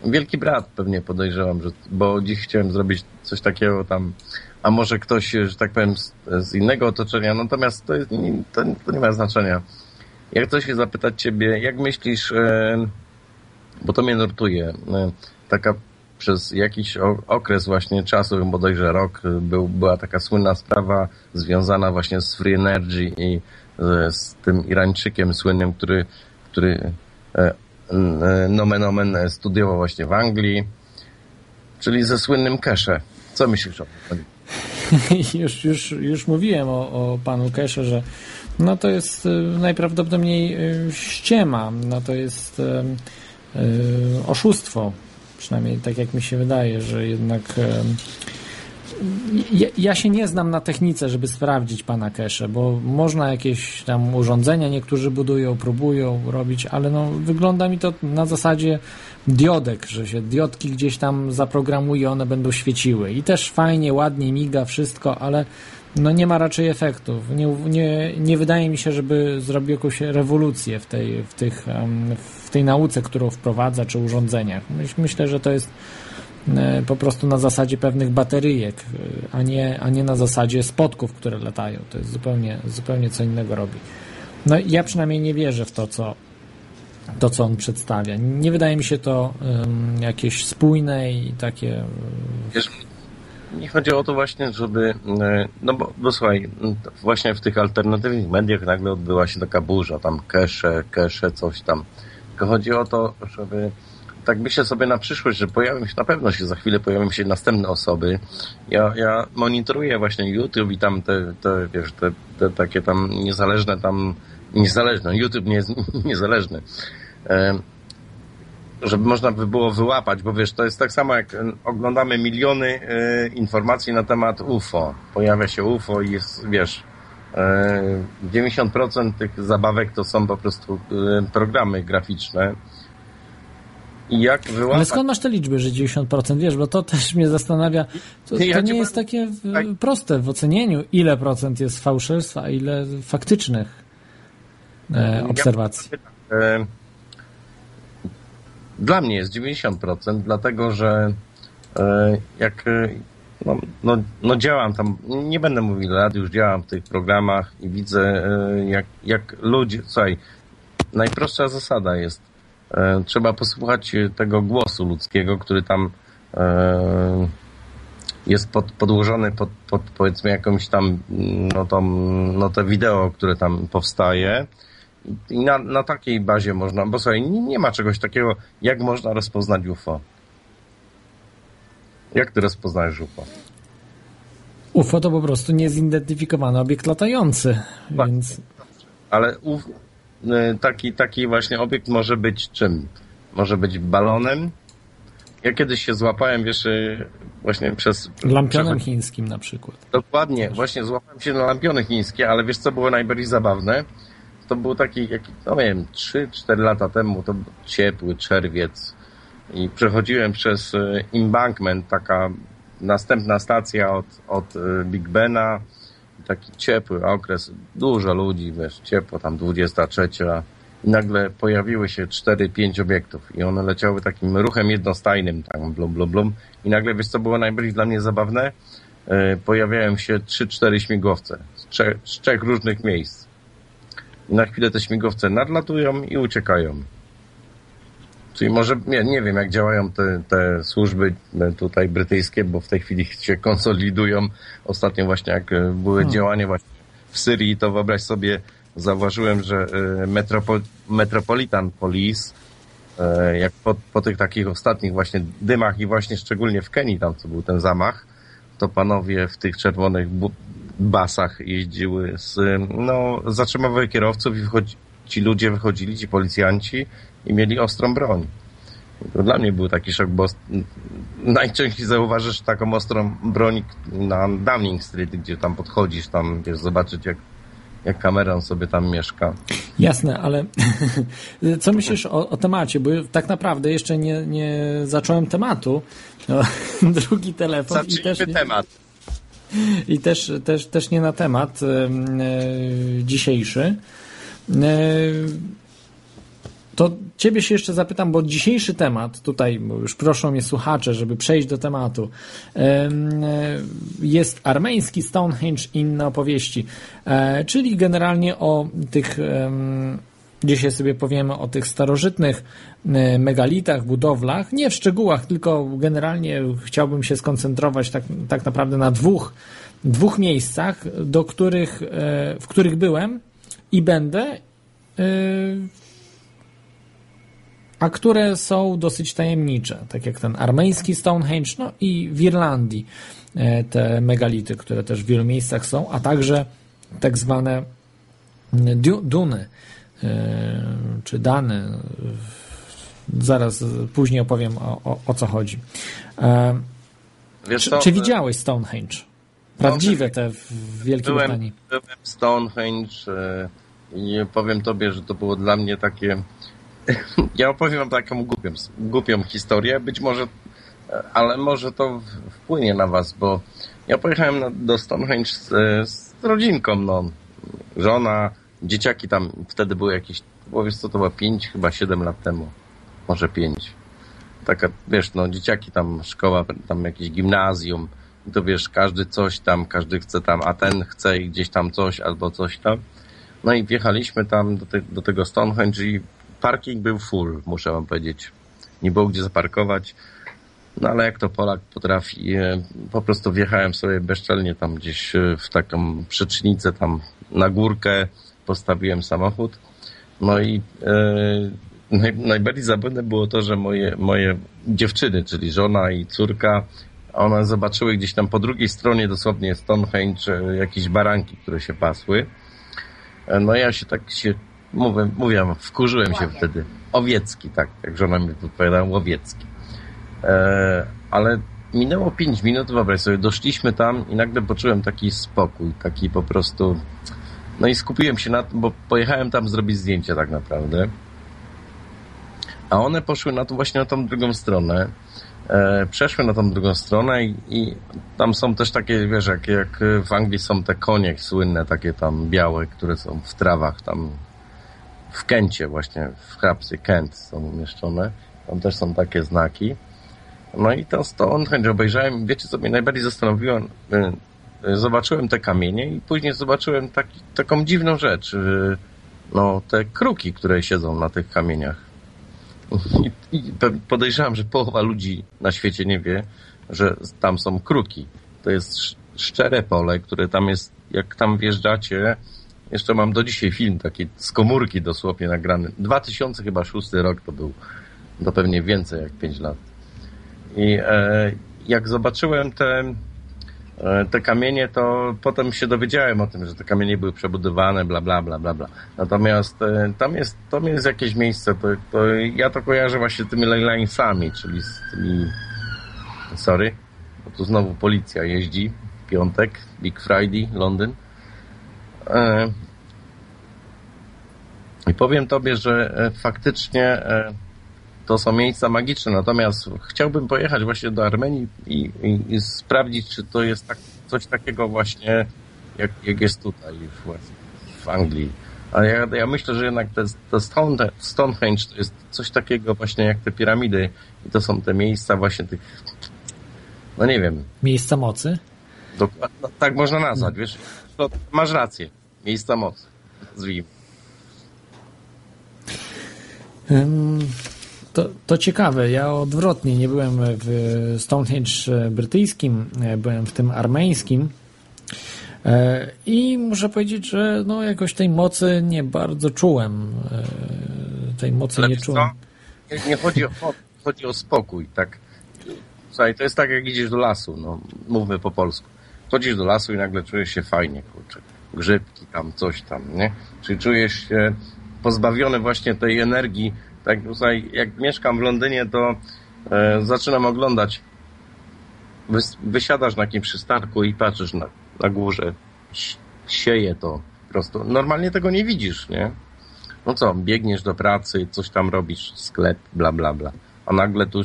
wielki brat pewnie podejrzewam, że, bo dziś chciałem zrobić coś takiego tam a może ktoś, że tak powiem, z, z innego otoczenia, natomiast to, jest, to, to, nie ma znaczenia. Jak chcę się zapytać ciebie, jak myślisz, e, bo to mnie nurtuje, e, taka przez jakiś okres właśnie czasu, bodajże rok, był, była taka słynna sprawa związana właśnie z Free Energy i z, z tym Irańczykiem słynnym, który, który e, nomen omen studiował właśnie w Anglii, czyli ze słynnym Kesze. Co myślisz o tym? już, już, już mówiłem o, o panu Kesze, że no to jest najprawdopodobniej ściema, no to jest oszustwo, przynajmniej tak jak mi się wydaje, że jednak ja, się nie znam na technice, żeby sprawdzić pana Kesze, bo można jakieś tam urządzenia niektórzy budują, próbują robić, ale no wygląda mi to na zasadzie diodek, że się diodki gdzieś tam zaprogramuje, one będą świeciły i też fajnie, ładnie miga wszystko, ale no nie ma raczej efektów. Nie, nie, nie wydaje mi się, żeby zrobił jakąś rewolucję w tej, w, tych, w tej nauce, którą wprowadza, czy urządzeniach. Myślę, że to jest po prostu na zasadzie pewnych bateryjek, a nie, a nie na zasadzie spotków, które latają. To jest zupełnie, zupełnie co innego robi. No ja przynajmniej nie wierzę w to, co, to, co on przedstawia. Nie wydaje mi się to um, jakieś spójne i takie. Wiesz, nie chodzi o to właśnie, żeby. No bo, bo słuchaj, właśnie w tych alternatywnych mediach nagle odbyła się taka burza, tam kesze, kesze, coś tam. Tylko chodzi o to, żeby tak myślę sobie na przyszłość, że pojawią się, na pewno się za chwilę pojawią się następne osoby. Ja, ja monitoruję właśnie YouTube i tam te, te wiesz, te, te takie tam niezależne tam, niezależne, YouTube nie jest niezależny. E, żeby można by było wyłapać, bo wiesz, to jest tak samo jak oglądamy miliony e, informacji na temat UFO. Pojawia się UFO i jest, wiesz, e, 90% tych zabawek to są po prostu e, programy graficzne jak wyłapać... Ale skąd masz te liczby, że 90%? Wiesz, bo to też mnie zastanawia. To, to nie jest takie proste w ocenieniu, ile procent jest fałszerstwa, a ile faktycznych e, obserwacji. Ja e, dla mnie jest 90%, dlatego że e, jak no, no, no działam tam, nie będę mówił lat, już działam w tych programach i widzę e, jak, jak ludzie, słuchaj, najprostsza zasada jest E, trzeba posłuchać tego głosu ludzkiego, który tam e, jest pod, podłożony pod, pod powiedzmy jakąś tam no, tą, no te wideo, które tam powstaje i na, na takiej bazie można, bo słuchaj, nie, nie ma czegoś takiego, jak można rozpoznać UFO. Jak ty rozpoznajesz UFO? UFO to po prostu niezidentyfikowany obiekt latający, Tak. więc Ale uf, y, taki, taki właśnie obiekt może być czym? Może być balonem? Ja kiedyś się złapałem, wiesz, y, właśnie przez... lampionem przechod- chińskim na przykład. Dokładnie, właśnie złapałem się na lampiony chińskie, ale wiesz co było najbardziej zabawne? To był taki, jaki, no nie wiem, 3-4 lata temu, to był ciepły czerwiec i przechodziłem przez y, embankment, taka następna stacja od, od Big Bena, taki ciepły okres, dużo ludzi, wiesz, ciepło, tam 23 i nagle pojawiły się 4-5 obiektów i one leciały takim ruchem jednostajnym, tam blum, blum, blum i nagle, wiesz co było najbardziej dla mnie zabawne? E, pojawiają się 3-4 śmigłowce z trzech, z trzech różnych miejsc. I na chwilę te śmigłowce nadlatują i uciekają. Czyli może, nie, nie wiem jak działają te, te służby e, tutaj brytyjskie, bo w tej chwili się konsolidują. Ostatnio właśnie jak e, były działania właśnie w Syrii, to wyobraź sobie, zauważyłem, że e, Metropo, Metropolitan Police jak po, po tych takich ostatnich właśnie dymach i właśnie szczególnie w Kenii tam, co był ten zamach, to panowie w tych czerwonych basach jeździły z, no, zatrzymywały kierowców i ci ludzie wychodzili, ci policjanci i mieli ostrą broń. To dla mnie był taki szok, bo najczęściej zauważysz taką ostrą broń na Downing Street, gdzie tam podchodzisz, tam wiesz, zobaczyć jak, jak kameran sobie tam mieszka. Jasne, ale co myślisz o, o temacie? Bo tak naprawdę jeszcze nie, nie zacząłem tematu. No, drugi telefon i też, Zacznijmy nie, temat. i też, też, też nie na temat em, e, dzisiejszy. E, to ciebie się jeszcze zapytam, bo dzisiejszy temat, tutaj już proszą mnie słuchacze, żeby przejść do tematu, em, e, jest armeński Stonehenge i inne opowieści, e, czyli generalnie o tych, dzisiaj sobie powiemy o tych starożytnych e, megalitach, budowlach, nie w szczegółach, tylko generalnie chciałbym się skoncentrować tak, tak naprawdę na dwóch, dwóch miejscach, do których, w których byłem i będę a które są dosyć tajemnicze, tak jak ten armeński Stonehenge, no i w Irlandii e, te megality, które też w wielu miejscach są, a także tak zwane du- duny, e, czy dany. Zaraz później opowiem o, o, o co chodzi. E, Wiesz Czy, co, czy widziałeś Stonehenge? Prawdziwe te w Wielkiej byłem, Brytanii. byłem Stonehenge i powiem tobie, że to było dla mnie takie... ja opowiem wam taką głupią, głupią historię, być może, ale może to wpłynie na was, bo ja pojechałem na, do Stonehenge z, z rodzinką, no. Żona, dzieciaki tam, wtedy były jakieś, bo co, to było 5, chyba 7 lat temu. Może 5 taka, wiesz, no dzieciaki tam, szkoła, tam jakieś gimnazjum, to wiesz, każdy coś tam, każdy chce tam, a ten chce i gdzieś tam coś albo coś tam. No i wjechaliśmy tam do, te, do tego Stonehenge i parking był full, muszę wam powiedzieć. Nie było gdzie zaparkować. No ale jak to Polak potrafi, e, po prostu wjechałem sobie bezczelnie tam gdzieś e, w taką przecznicę tam na górkę, postawiłem samochód. No i e, naj, najbardziej zabawne było to, że moje, moje dziewczyny, czyli żona i córka, one zobaczyły gdzieś tam po drugiej stronie dosłownie Stonehenge e, jakieś baranki, które się pasły. No ja się tak się, mówię, mówię wkurzyłem się wtedy. Owiecki, tak, jak żona mi wypowiadała, łowiecki. E, ale minęło 5 minut, wyobraź sobie, doszliśmy tam i nagle poczułem taki spokój, taki po prostu... No i skupiłem się na tym, bo pojechałem tam zrobić zdjęcie tak naprawdę. A one poszły na to właśnie na tą drugą stronę. E, przeszły na tą drugą stronę i, i tam są też takie, wiesz, jak, jak w Anglii są te konie słynne, takie tam białe, które są w trawach tam w Kencie właśnie, w hrabstwie Kent są umieszczone. Tam też są takie znaki. No i to Stonehenge obejrzałem. Wiecie, co mnie najbardziej zastanowiło? Y, y, Zobaczyłem te kamienie i później zobaczyłem taki, taką dziwną rzecz. y, No, te kruki, które siedzą na tych kamieniach. I, i podejrzewam, że połowa ludzi na świecie nie wie, że tam są kruki. To jest sz- szczere pole, które tam jest, jak tam wjeżdżacie, jeszcze mam do dzisiaj film taki z komórki dosłownie nagrany. 2000 chyba szósty rok to był. To pewnie więcej jak 5 lat. I e, jak zobaczyłem te, e, te kamienie, to potem się dowiedziałem o tym, że te kamienie były przebudowane, bla, bla, bla, bla, bla. Natomiast e, tam jest, tam jest jakieś miejsce, to, to ja to kojarzę właśnie z tymi leylinesami, czyli z tymi... Sorry, bo tu znowu policja jeździ. Piątek, Big Friday, Londyn. E, I powiem tobie, że e, faktycznie e, to są miejsca magiczne, natomiast chciałbym pojechać właśnie do Armenii i, i, i sprawdzić, czy to jest tak, coś takiego właśnie, jak, jak jest tutaj właśnie w Anglii. A ja, ja myślę, że jednak te, te Stone, Stonehenge to jest coś takiego właśnie jak te piramidy i to są te miejsca właśnie tych, no nie wiem, Miejsca mocy? dokładnie, no, tak można nazwać, wiesz, no, masz rację, miejsca mocy, nazwijmy. Ym, To, to ciekawe. Ja odwrotnie nie byłem w Stonehenge brytyjskim, e, byłem w tym armeńskim. E, I muszę powiedzieć, że no jakoś tej mocy nie bardzo czułem. E, Tej mocy Ale nie czułem. Nie, nie chodzi o chodzi o spokój, tak. Słuchaj, to jest tak, jak idziesz do lasu, no, mówmy po polsku. Chodzisz do lasu i nagle czujesz się fajnie, kurczę. Grzybki tam, coś tam, nie? Czyli czujesz się pozbawiony właśnie tej energii. Tak, słuchaj, jak mieszkam w Londynie, to e, zaczynam oglądać. Wys, wysiadasz na jakimś przystanku i patrzysz na, na górze. Si- Sieje to po prostu. Normalnie tego nie widzisz, nie? No co, biegniesz do pracy, coś tam robisz, sklep, bla, bla, bla. A nagle tu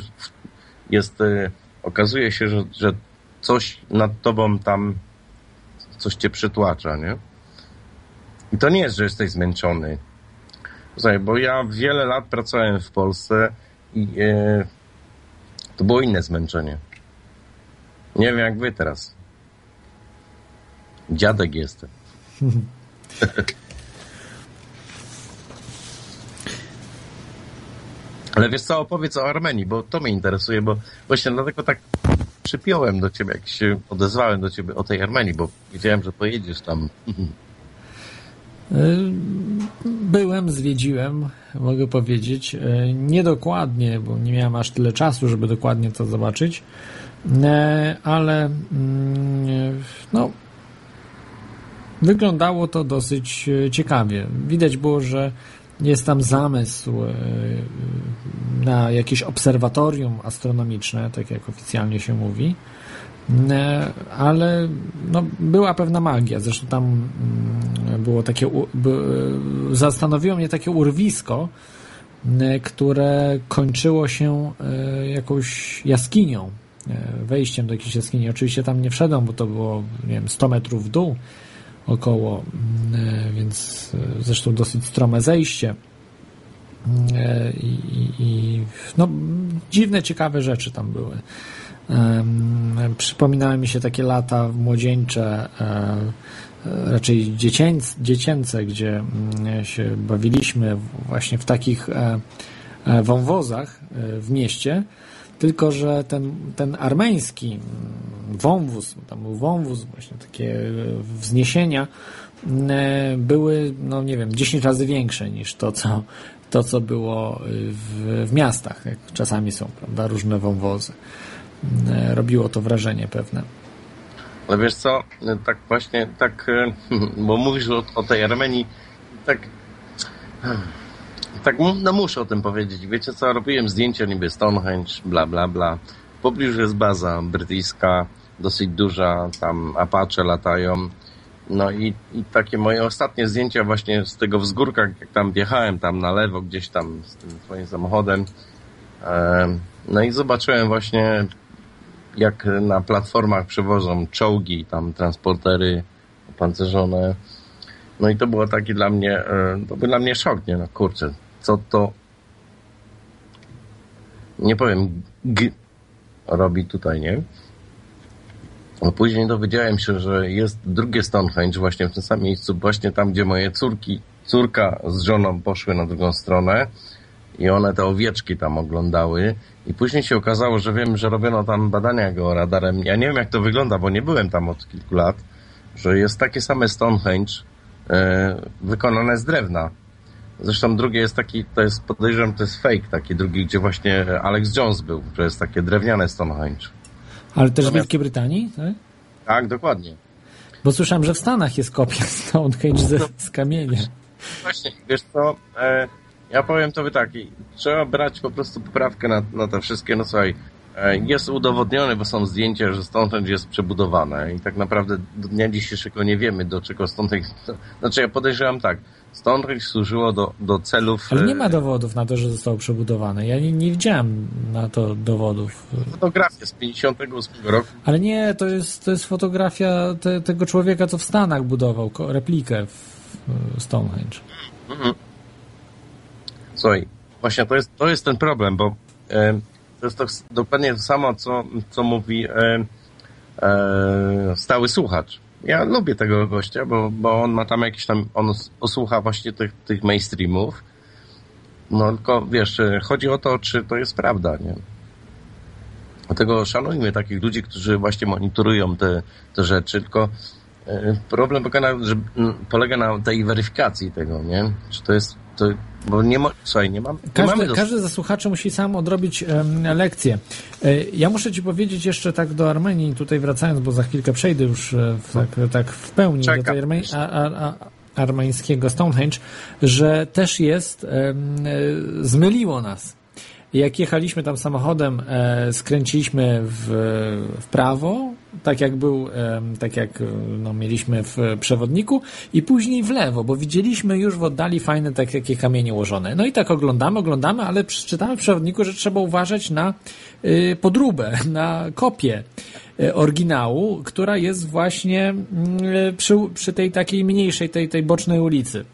jest, y, okazuje się, że, że coś nad tobą tam, coś cię przytłacza, nie? I to nie jest, że jesteś zmęczony. Słuchaj, bo ja wiele lat pracowałem w Polsce i e, to było inne zmęczenie. Nie wiem jak wy teraz. Dziadek jestem. Ale wiesz co, opowiedz o Armenii, bo to mnie interesuje, bo właśnie dlatego tak przypiąłem do ciebie, jak się odezwałem do ciebie o tej Armenii, bo wiedziałem, że pojedziesz tam. Byłem, zwiedziłem, mogę powiedzieć. Y, Niedokładnie, bo nie miałem aż tyle czasu, żeby dokładnie to zobaczyć, E, ale mm, no, wyglądało to dosyć e, ciekawie. Widać było, że jest tam zamysł e, na jakieś obserwatorium astronomiczne, tak jak oficjalnie się mówi. E, ale no, była pewna magia. Zresztą tam mm, było takie, by, zastanowiło mnie takie urwisko, e, które kończyło się e, jakąś jaskinią, e, wejściem do jakiejś jaskini. Oczywiście tam nie wszedłem, bo to było, nie wiem, 100 metrów w dół około, mm, e, więc e, zresztą dosyć strome zejście. E, I, i, no, dziwne, ciekawe rzeczy tam były. Przypominały mi się takie lata młodzieńcze, raczej dziecięc, dziecięce, gdzie mm, się bawiliśmy właśnie w takich wąwozach w mieście, tylko że ten, ten armeński mm, wąwóz, tam był wąwóz, właśnie takie e, wzniesienia, e, były, no nie wiem, 10 razy większe niż to, co, to, co było w, w miastach, jak czasami są, prawda, różne wąwozy. E, Robiło to wrażenie pewne. Ale wiesz co, tak właśnie, tak, e, bo mówisz o, o tej Armenii, tak, tak, no muszę o tym powiedzieć. Wiecie co, robiłem zdjęcia niby Stonehenge, bla, bla, bla. W pobliżu jest baza brytyjska, dosyć duża, tam Apache latają. No i, i takie moje ostatnie zdjęcia właśnie z tego wzgórka, jak tam wjechałem tam na lewo, gdzieś tam z tym swoim samochodem. No i zobaczyłem właśnie jak na platformach przewożą czołgi, tam transportery opancerzone. No i to było taki dla mnie, e, to był dla mnie szok, nie no kurczę, co to nie powiem g robi tutaj, nie? A później dowiedziałem się, że jest drugie Stonehenge właśnie w tym samym miejscu, właśnie tam, gdzie moje córki, córka z żoną poszły na drugą stronę i one te owieczki tam oglądały i później się okazało, że wiem, że robiono tam badania georadarem. Ja nie wiem jak to wygląda, bo nie byłem tam od kilku lat, że jest takie same Stonehenge e, wykonane z drewna. Zresztą drugie jest taki, to jest podejrzewam, to jest fake taki drugi, gdzie właśnie Alex Jones był, że jest takie drewniane Stonehenge. Ale też w Wielkiej Brytanii, tak? Tak, dokładnie. Bo słyszałem, że w Stanach jest kopia Stonehenge ze, z kamienia. Właśnie, wiesz co, e, ja powiem tobie tak, trzeba brać po prostu poprawkę na, na te wszystkie, no słuchaj, e, jest udowodnione, bo są zdjęcia, że Stonehenge jest przebudowane i tak naprawdę do dnia dzisiejszego nie wiemy, do czego Stonehenge, to, znaczy ja podejrzewam tak, Stonehenge służyło do, do celów... Ale nie e, ma dowodów na to, że zostało przebudowane. Ja nie, nie widziałem na to dowodów. Fotografia z 58 roku, Ale nie, to jest, to jest fotografia te, tego człowieka, co w Stanach budował replikę w w Stonehenge. Słuchaj, właśnie to jest, to jest ten problem, bo e, to jest to dokładnie to samo, co, co mówi e, e, stały słuchacz. Ja lubię tego gościa, bo, bo on ma tam jakieś tam, on os- osłucha właśnie tych, tych mainstreamów. No tylko wiesz, e, chodzi o to, czy to jest prawda, nie? Dlatego szanujmy takich ludzi, którzy właśnie monitorują te, te rzeczy, tylko e, problem polega na, że, polega na tej weryfikacji tego, nie? Czy to jest, to, bo nie ma, słuchaj, nie, mam, nie mamy Każdy, dos- każdy ze słuchaczy musi sam odrobić em, lekcję. E, Ja muszę Ci powiedzieć jeszcze tak do Armenii, tutaj wracając, bo za chwilkę przejdę już e, w, tak, tak w pełni do Czekam. tej arme, a, a, a, armeńskiego Stonehenge, że też jest, em, e, zmyliło nas. Jak jechaliśmy tam samochodem, e, skręciliśmy w, w prawo, tak jak był, em, tak jak e, no, mieliśmy w przewodniku, i później w lewo, bo widzieliśmy już w oddali fajne tak, takie kamienie ułożone. No i tak oglądamy, oglądamy, ale przeczytamy w przewodniku, że trzeba uważać na y, podróbę, na kopię y, oryginału, która jest właśnie mm, przy, przy tej takiej mniejszej, tej, tej bocznej ulicy.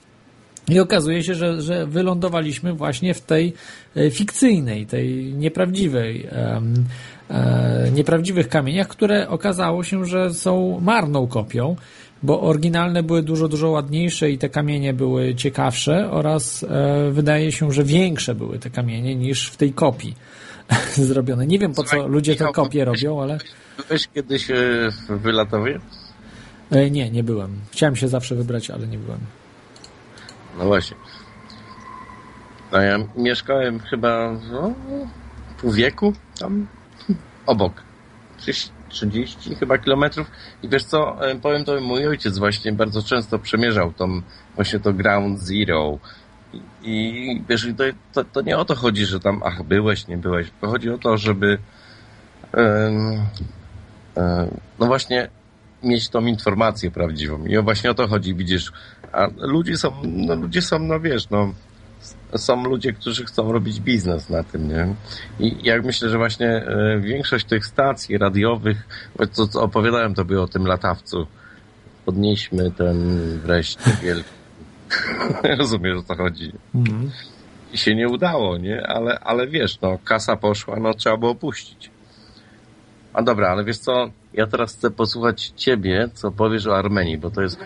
I okazuje się, że, że wylądowaliśmy właśnie w tej e, fikcyjnej, tej nieprawdziwej, e, nieprawdziwych kamieniach, które okazało się, że są marną kopią, bo oryginalne były dużo, dużo ładniejsze i te kamienie były ciekawsze oraz e, wydaje się, że większe były te kamienie niż w tej kopii zrobione. Nie wiem po co ludzie te kopie robią, ale Byłeś kiedyś e, w Wylatowie? e, nie, nie byłem. Chciałem się zawsze wybrać, ale nie byłem. No właśnie. No ja mieszkałem chyba no, pół wieku tam obok. 30, 30 chyba kilometrów. I wiesz co, e, powiem to, mój ojciec właśnie bardzo często przemierzał tą, właśnie to Ground Zero. I, i wiesz, to, to, to nie o to chodzi, że tam, ach, byłeś, nie byłeś. Chodzi o to, żeby e, no właśnie mieć tą informację prawdziwą. I właśnie o to chodzi, widzisz. A ludzie są, no ludzie są, no wiesz, no są ludzie, którzy chcą robić biznes na tym, nie? I jak myślę, że właśnie e, większość tych stacji radiowych, to co opowiadałem tobie o tym latawcu, podnieśmy ten wreszcie wielki. Rozumiesz o co chodzi. Mhm. I się nie udało, nie? Ale, ale wiesz, no kasa poszła, no trzeba było puścić. A dobra, ale wiesz co, ja teraz chcę posłuchać ciebie, co powiesz o Armenii, bo to jest,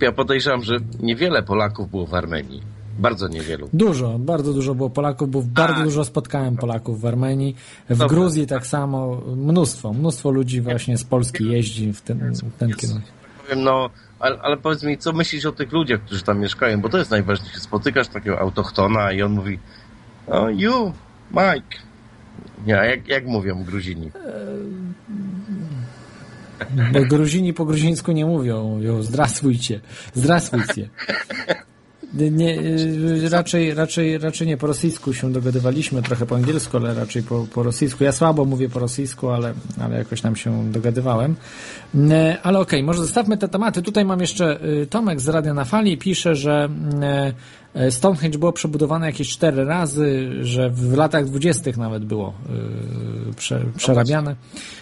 ja podejrzewam, że niewiele Polaków było w Armenii. Bardzo niewielu. Dużo, bardzo dużo było Polaków, bo bardzo dużo spotkałem Polaków w Armenii, w Dobra. Gruzji tak samo, mnóstwo, mnóstwo ludzi właśnie z Polski jeździ w ten, w ten kierunek. Powiem, no, ale, ale powiedz mi, co myślisz o tych ludziach, którzy tam mieszkają, bo to jest najważniejsze. Spotykasz takiego autochtona i on mówi, o, you, Mike. Nie, a jak, jak mówią Gruzini? Bo Gruzini po gruzińsku nie mówią, mówią zdrasujcie, zdrasujcie. Nie, y, raczej, raczej, raczej nie po rosyjsku się dogadywaliśmy, trochę po angielsku, ale raczej po, po rosyjsku. Ja słabo mówię po rosyjsku, ale, ale jakoś tam się dogadywałem. E, Ale okej, może zostawmy te tematy. Tutaj mam jeszcze y, Tomek z Radia na Fali pisze, że Stonehenge było przebudowane jakieś cztery razy, że w latach dwudziestych nawet było y, prze, przerabiane.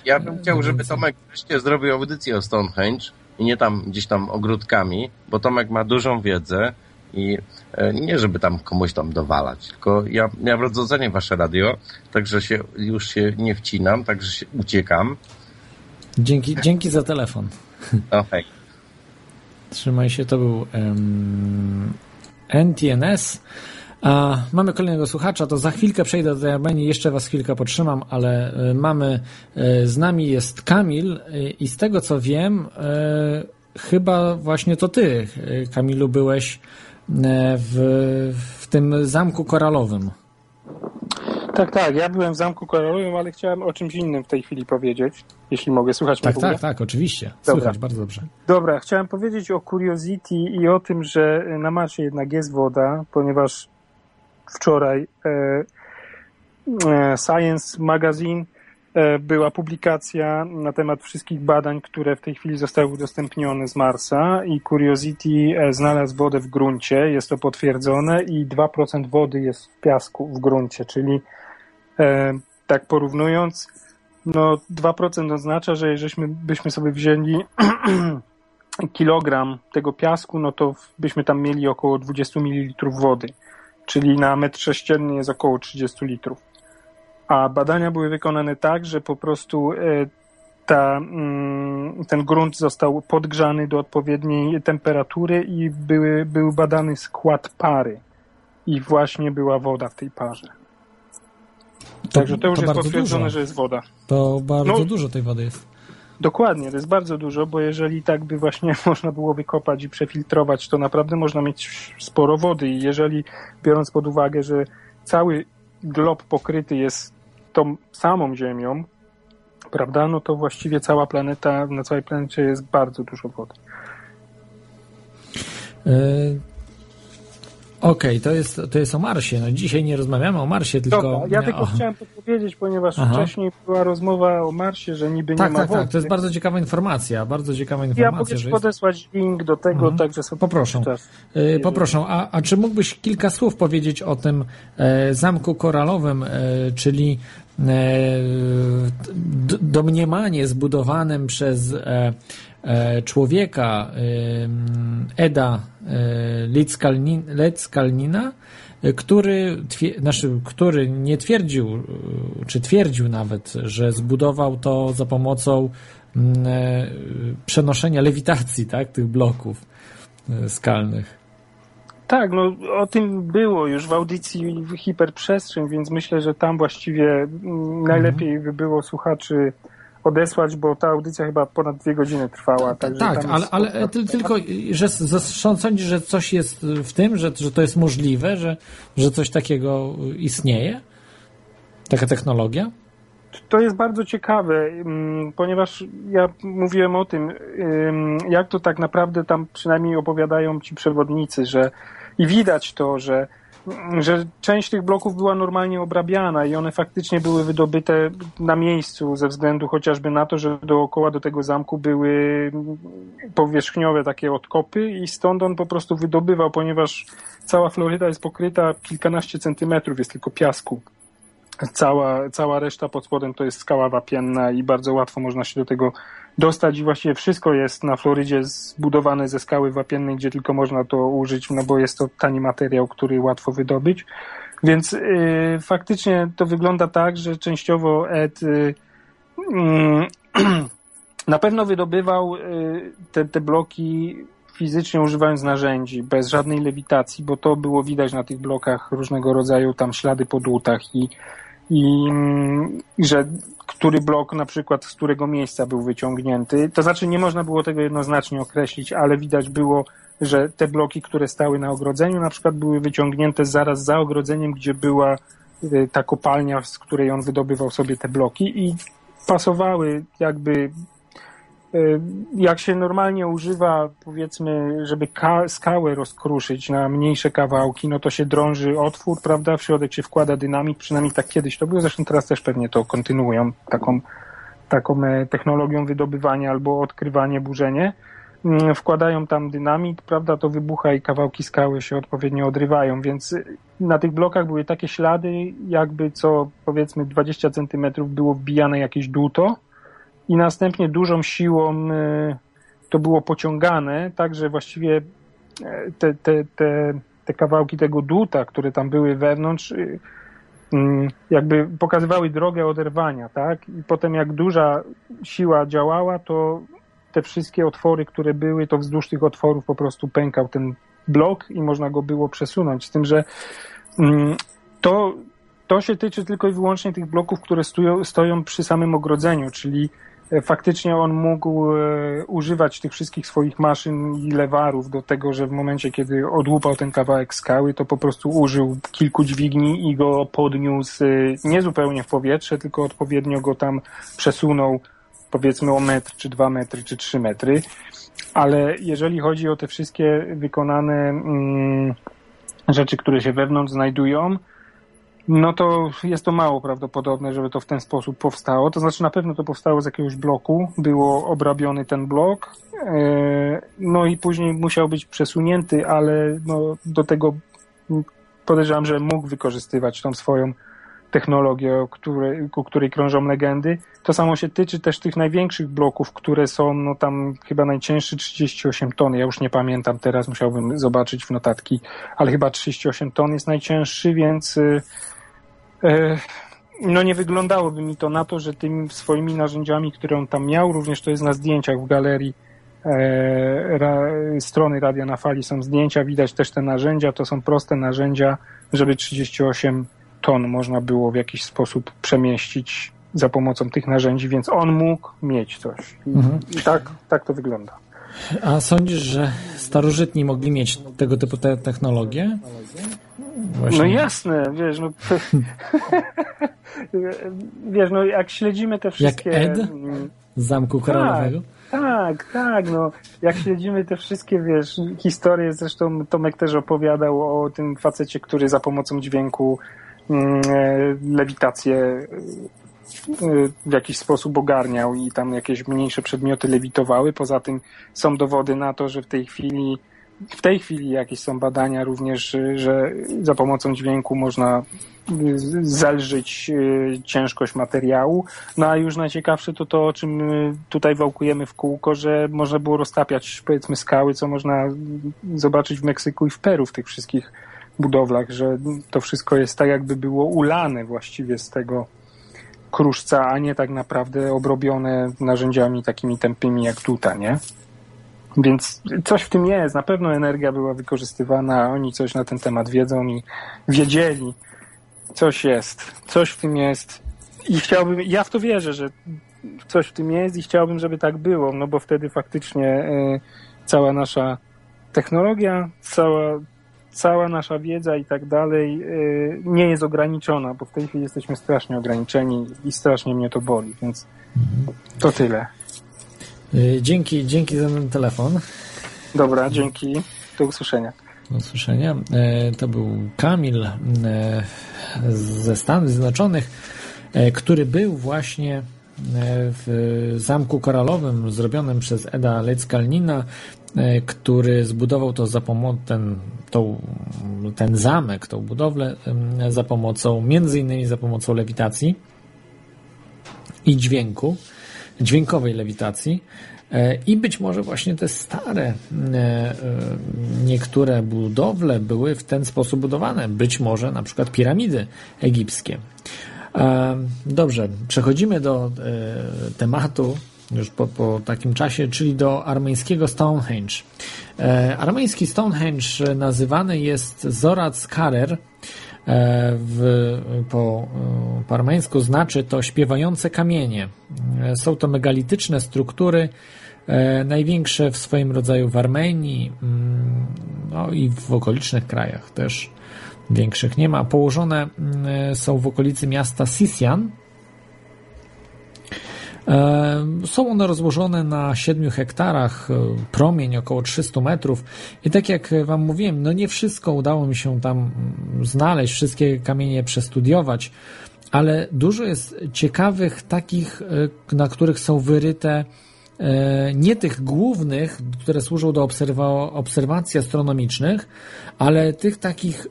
Ja bym chciał, żeby Tomek wreszcie zrobił audycję o Stonehenge i nie tam gdzieś tam ogródkami, bo Tomek ma dużą wiedzę i e, nie żeby tam komuś tam dowalać, tylko ja, ja bardzo cenię wasze radio, także się już się nie wcinam, także się uciekam. Dzięki, dzięki za telefon. No hej. Trzymaj się, to był um, NTNS. A mamy kolejnego słuchacza, to za chwilkę przejdę do Armenii, jeszcze was chwilkę potrzymam, ale y, mamy, y, z nami jest Kamil y, i z tego co wiem, chyba właśnie to ty, Kamilu, byłeś w, w tym zamku koralowym. Tak, tak, ja byłem w Zamku Koralowym, ale chciałem o czymś innym w tej chwili powiedzieć, jeśli mogę. Słuchać Tak, tak, tak, oczywiście. Dobra. Słychać bardzo dobrze. Dobra, chciałem powiedzieć o Curiosity i o tym, że na Marsie jednak jest woda, ponieważ wczoraj e, e, Science Magazine e, była publikacja na temat wszystkich badań, które w tej chwili zostały udostępnione z Marsa i Curiosity e, znalazł wodę w gruncie, jest to potwierdzone i 2% wody jest w piasku w gruncie, czyli tak porównując, no 2% oznacza, że jeżeli byśmy sobie wzięli kilogram tego piasku, no to byśmy tam mieli około 20 ml wody, czyli na metr sześcienny jest około 30 litrów. A badania były wykonane tak, że po prostu e, ta, mm, ten grunt został podgrzany do odpowiedniej temperatury i były, był badany skład pary. I właśnie była woda w tej parze. Także to już jest bardzo potwierdzone, dużo. że jest woda. To bardzo No. dużo tej wody jest. Dokładnie, to jest bardzo dużo, bo jeżeli tak by właśnie można było wykopać i przefiltrować, to naprawdę można mieć sporo wody i jeżeli biorąc pod uwagę, że cały glob pokryty jest tą samą Ziemią, prawda, no to właściwie cała planeta, na całej planecie jest bardzo dużo wody. Yy, Okej, to, jest, to jest o Marsie. No, dzisiaj nie rozmawiamy o Marsie, tylko... Dobra, ja tylko o... chciałem to powiedzieć, ponieważ Aha. wcześniej była rozmowa o Marsie, że niby Tak, nie ma tak, wody. tak. To jest bardzo ciekawa informacja. Bardzo ciekawa Ja informacja, mogę ci że jest... podesłać link do tego, Mhm. także sobie Poproszę. Yy, Poproszę, a, a czy mógłbyś kilka słów powiedzieć o tym e, zamku koralowym, e, czyli e, domniemanie zbudowanym przez e, e, człowieka e, Eda e, e, który, znaczy, który nie twierdził, e, czy twierdził nawet, że zbudował to za pomocą e, przenoszenia lewitacji tak, tych bloków e, skalnych. Tak, no o tym było już w audycji w Hiperprzestrzeń, więc myślę, że tam właściwie najlepiej by było słuchaczy odesłać, bo ta audycja chyba ponad dwie godziny trwała. Także Tak, ale, jest- ale ty, tylko, że z- sądzisz, że coś jest w tym, że, że to jest możliwe, że, że coś takiego istnieje? Taka technologia? To jest bardzo ciekawe, mm, ponieważ ja mówiłem o tym, ym, jak to tak naprawdę tam przynajmniej opowiadają ci przewodnicy, że i widać to, że, że część tych bloków była normalnie obrabiana i one faktycznie były wydobyte na miejscu ze względu chociażby na to, że dookoła do tego zamku były powierzchniowe takie odkopy i stąd on po prostu wydobywał, ponieważ cała Floryda jest pokryta kilkanaście centymetrów, jest tylko piasku. Cała, cała reszta pod spodem to jest skała wapienna i bardzo łatwo można się do tego dostać i właściwie wszystko jest na Florydzie zbudowane ze skały wapiennej, gdzie tylko można to użyć, no bo jest to tani materiał, który łatwo wydobyć. Więc y, faktycznie to wygląda tak, że częściowo Ed y, mm, na pewno wydobywał y, te, te bloki fizycznie używając narzędzi, bez żadnej lewitacji, bo to było widać na tych blokach różnego rodzaju tam ślady po dłutach i, i mm, że który blok na przykład z którego miejsca był wyciągnięty. To znaczy nie można było tego jednoznacznie określić, ale widać było, że te bloki, które stały na ogrodzeniu na przykład były wyciągnięte zaraz za ogrodzeniem, gdzie była y, ta kopalnia, z której on wydobywał sobie te bloki i pasowały jakby jak się normalnie używa, powiedzmy, żeby ka- skałę rozkruszyć na mniejsze kawałki, no to się drąży otwór, prawda? W środek się wkłada dynamit, przynajmniej tak kiedyś to było, zresztą teraz też pewnie to kontynuują, taką, taką e, technologią wydobywania albo odkrywanie, burzenie. Mm, Wkładają tam dynamit, prawda? To wybucha i kawałki skały się odpowiednio odrywają, więc y, na tych blokach były takie ślady, jakby co powiedzmy 20 centymetrów było wbijane jakieś dłuto, i następnie dużą siłą y, to było pociągane, tak że właściwie e, te, te, te, te kawałki tego dłuta, które tam były wewnątrz, y, mm, jakby pokazywały drogę oderwania, tak? I potem jak duża siła działała, to te wszystkie otwory, które były, to wzdłuż tych otworów po prostu pękał ten blok i można go było przesunąć. Z tym, że Mm, to, to się tyczy tylko i wyłącznie tych bloków, które stoją, stoją przy samym ogrodzeniu, czyli faktycznie on mógł e, używać tych wszystkich swoich maszyn i lewarów do tego, że w momencie, kiedy odłupał ten kawałek skały, to po prostu użył kilku dźwigni i go podniósł e, nie zupełnie w powietrze, tylko odpowiednio go tam przesunął powiedzmy o metr, czy dwa metry, czy trzy metry. Ale jeżeli chodzi o te wszystkie wykonane mm, rzeczy, które się wewnątrz znajdują, no to jest to mało prawdopodobne, żeby to w ten sposób powstało. To znaczy na pewno to powstało z jakiegoś bloku, było obrabiony ten blok, e, no i później musiał być przesunięty, ale no, do tego podejrzewam, że mógł wykorzystywać tą swoją technologię, o której, o której krążą legendy. To samo się tyczy też tych największych bloków, które są, no tam chyba najcięższy 38 ton. Ja już nie pamiętam teraz, musiałbym zobaczyć w notatki, ale chyba 38 ton jest najcięższy, więc yy, no nie wyglądałoby mi to na to, że tymi swoimi narzędziami, które on tam miał, również to jest na zdjęciach w galerii e, ra, strony Radia na Fali są zdjęcia, widać też te narzędzia, to są proste narzędzia, żeby 38 ton można było w jakiś sposób przemieścić za pomocą tych narzędzi, więc on mógł mieć coś. I, mhm. i tak, tak to wygląda. A sądzisz, że starożytni mogli mieć tego typu te technologie? Właśnie. No jasne, wiesz, no wiesz, no jak śledzimy te wszystkie... Jak Ed z Zamku Koralowego? Tak, tak, tak, no jak śledzimy te wszystkie, wiesz, historie, zresztą Tomek też opowiadał o tym facecie, który za pomocą dźwięku Mm, e, lewitację e, w jakiś sposób ogarniał i tam jakieś mniejsze przedmioty lewitowały. Poza tym są dowody na to, że w tej chwili w tej chwili jakieś są badania również, że za pomocą dźwięku można zelżyć e, ciężkość materiału. No a już najciekawsze to to, o czym tutaj wałkujemy w kółko, że można było roztapiać powiedzmy skały, co można zobaczyć w Meksyku i w Peru w tych wszystkich budowlach, że to wszystko jest tak, jakby było ulane właściwie z tego kruszca, a nie tak naprawdę obrobione narzędziami takimi tępymi jak tutaj, nie? Więc coś w tym jest. Na pewno energia była wykorzystywana, oni coś na ten temat wiedzą i wiedzieli. Coś jest. Coś w tym jest. I chciałbym, ja w to wierzę, że coś w tym jest i chciałbym, żeby tak było, no bo wtedy faktycznie y, cała nasza technologia, cała, cała nasza wiedza i tak dalej y, nie jest ograniczona, bo w tej chwili jesteśmy strasznie ograniczeni i strasznie mnie to boli, więc to tyle. Y, dzięki, dzięki za ten telefon. Dobra, dzięki. Do usłyszenia. Do usłyszenia. E, to był Kamil e, ze Stanów Zjednoczonych, który był właśnie w Zamku Koralowym zrobionym przez Eda Leckalnina E, który zbudował to za pomocą ten, tą, ten zamek, tą budowlę za pomocą, między innymi za pomocą lewitacji i dźwięku, dźwiękowej lewitacji. E, I być może właśnie te stare e, niektóre budowle były w ten sposób budowane. Być może na przykład piramidy egipskie. Dobrze, przechodzimy do tematu już po, po takim czasie, czyli do armeńskiego Stonehenge. E, armeński Stonehenge nazywany jest Zorac Karer. E, w, po, e, po armeńsku znaczy to śpiewające kamienie. E, są to megalityczne struktury, największe w swoim rodzaju w Armenii, mm, no i w okolicznych krajach też większych nie ma. Położone mm, są w okolicy miasta Sisian, są one rozłożone na 7 hektarach, e, promień około 300 metrów. I tak jak Wam mówiłem, no nie wszystko udało mi się tam mm, znaleźć, wszystkie kamienie przestudiować, ale dużo jest ciekawych takich, e, na których są wyryte nie tych głównych, które służą do obserwa obserwacji astronomicznych, ale tych takich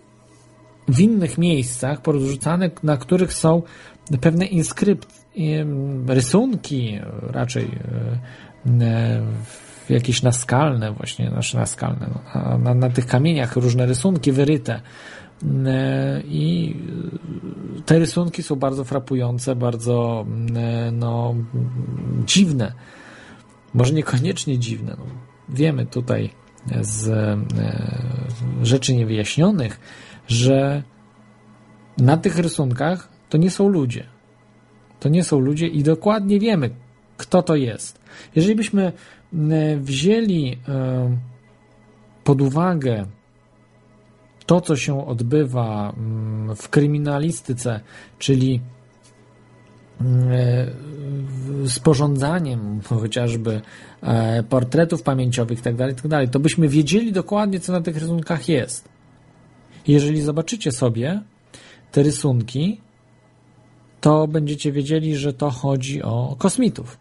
w innych miejscach porozrzucanych, na których są pewne inskrypcje, rysunki raczej e, e, jakieś naskalne właśnie, znaczy naskalne, no, na, na tych kamieniach różne rysunki wyryte e, i te rysunki są bardzo frapujące, bardzo no, dziwne. Może niekoniecznie dziwne. No, wiemy tutaj z rzeczy niewyjaśnionych, że na tych rysunkach to nie są ludzie. To nie są ludzie i dokładnie wiemy, kto to jest. Jeżeli byśmy wzięli pod uwagę to, co się odbywa w kryminalistyce, czyli sporządzaniem chociażby e, portretów pamięciowych itd., tak itd., tak to byśmy wiedzieli dokładnie, co na tych rysunkach jest. Jeżeli zobaczycie sobie te rysunki, to będziecie wiedzieli, że to chodzi o kosmitów.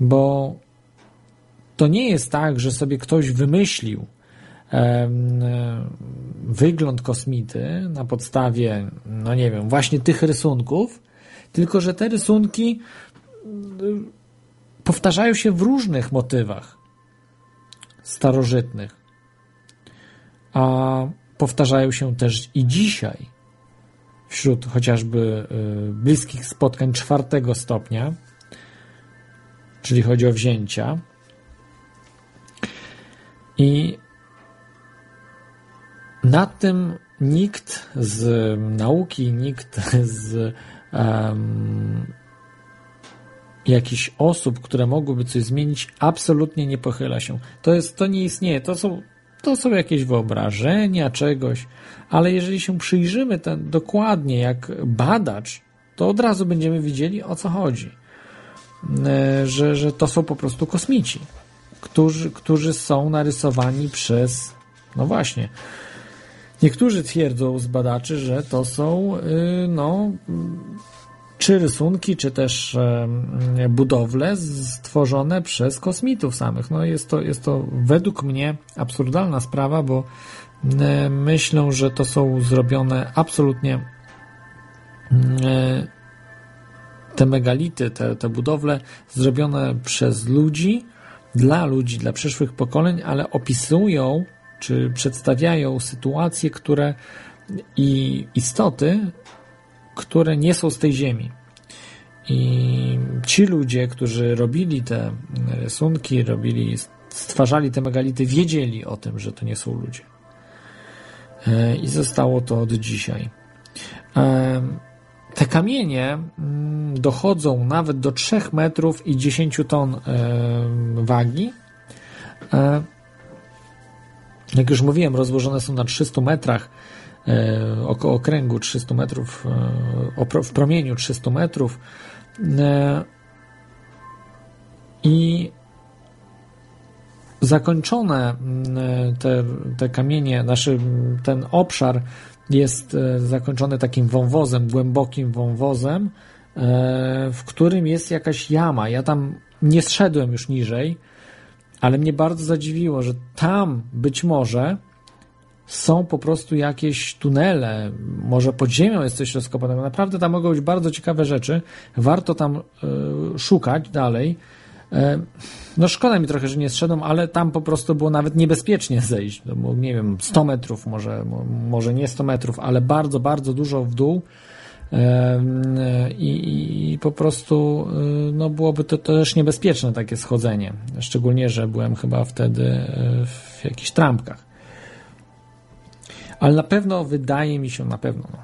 Bo to nie jest tak, że sobie ktoś wymyślił wygląd kosmity na podstawie, no nie wiem, właśnie tych rysunków, tylko że te rysunki y, powtarzają się w różnych motywach starożytnych, a powtarzają się też i dzisiaj wśród chociażby y, bliskich spotkań czwartego stopnia, czyli chodzi o wzięcia. I nad tym nikt z nauki, nikt z um, jakichś osób, które mogłyby coś zmienić, absolutnie nie pochyla się. To jest, to nie istnieje. To są, to są jakieś wyobrażenia czegoś, ale jeżeli się przyjrzymy ten dokładnie jak badacz, to od razu będziemy widzieli o co chodzi. E, że, że to są po prostu kosmici, którzy, którzy są narysowani przez, no właśnie, Niektórzy twierdzą z badaczy, że to są y, no, czy rysunki, czy też budowle stworzone przez kosmitów samych. No jest to, jest to według mnie absurdalna sprawa, bo myślę, że to są zrobione absolutnie te megality, te, te budowle zrobione przez ludzi, dla ludzi, dla przyszłych pokoleń, ale opisują czy przedstawiają sytuacje, które i istoty, które nie są z tej ziemi. I ci ludzie, którzy robili te rysunki, robili, stwarzali te megality, wiedzieli o tym, że to nie są ludzie. E, I zostało to od dzisiaj. E, te kamienie mm, dochodzą nawet do 3 metrów i 10 ton e, wagi jak już mówiłem, rozłożone są na 300 metrach, e, około okręgu 300 metrów, e, w promieniu 300 metrów. E, I zakończone te, te kamienie, nasz, ten obszar jest zakończony takim wąwozem, głębokim wąwozem, w którym jest jakaś jama. Ja tam nie zszedłem już niżej, ale mnie bardzo zadziwiło, że tam być może są po prostu jakieś tunele, może pod ziemią jest coś rozkopane. Naprawdę tam mogą być bardzo ciekawe rzeczy. Warto tam y, szukać dalej. Y, no szkoda mi trochę, że nie zszedłem, ale tam po prostu było nawet niebezpiecznie zejść. No, nie wiem, 100 metrów, może, może nie 100 metrów, ale bardzo, bardzo dużo w dół. I, i, po prostu y, no, byłoby to, to też niebezpieczne takie schodzenie. Szczególnie, że byłem chyba wtedy w jakichś trampkach. Ale na pewno wydaje mi się, na pewno, no,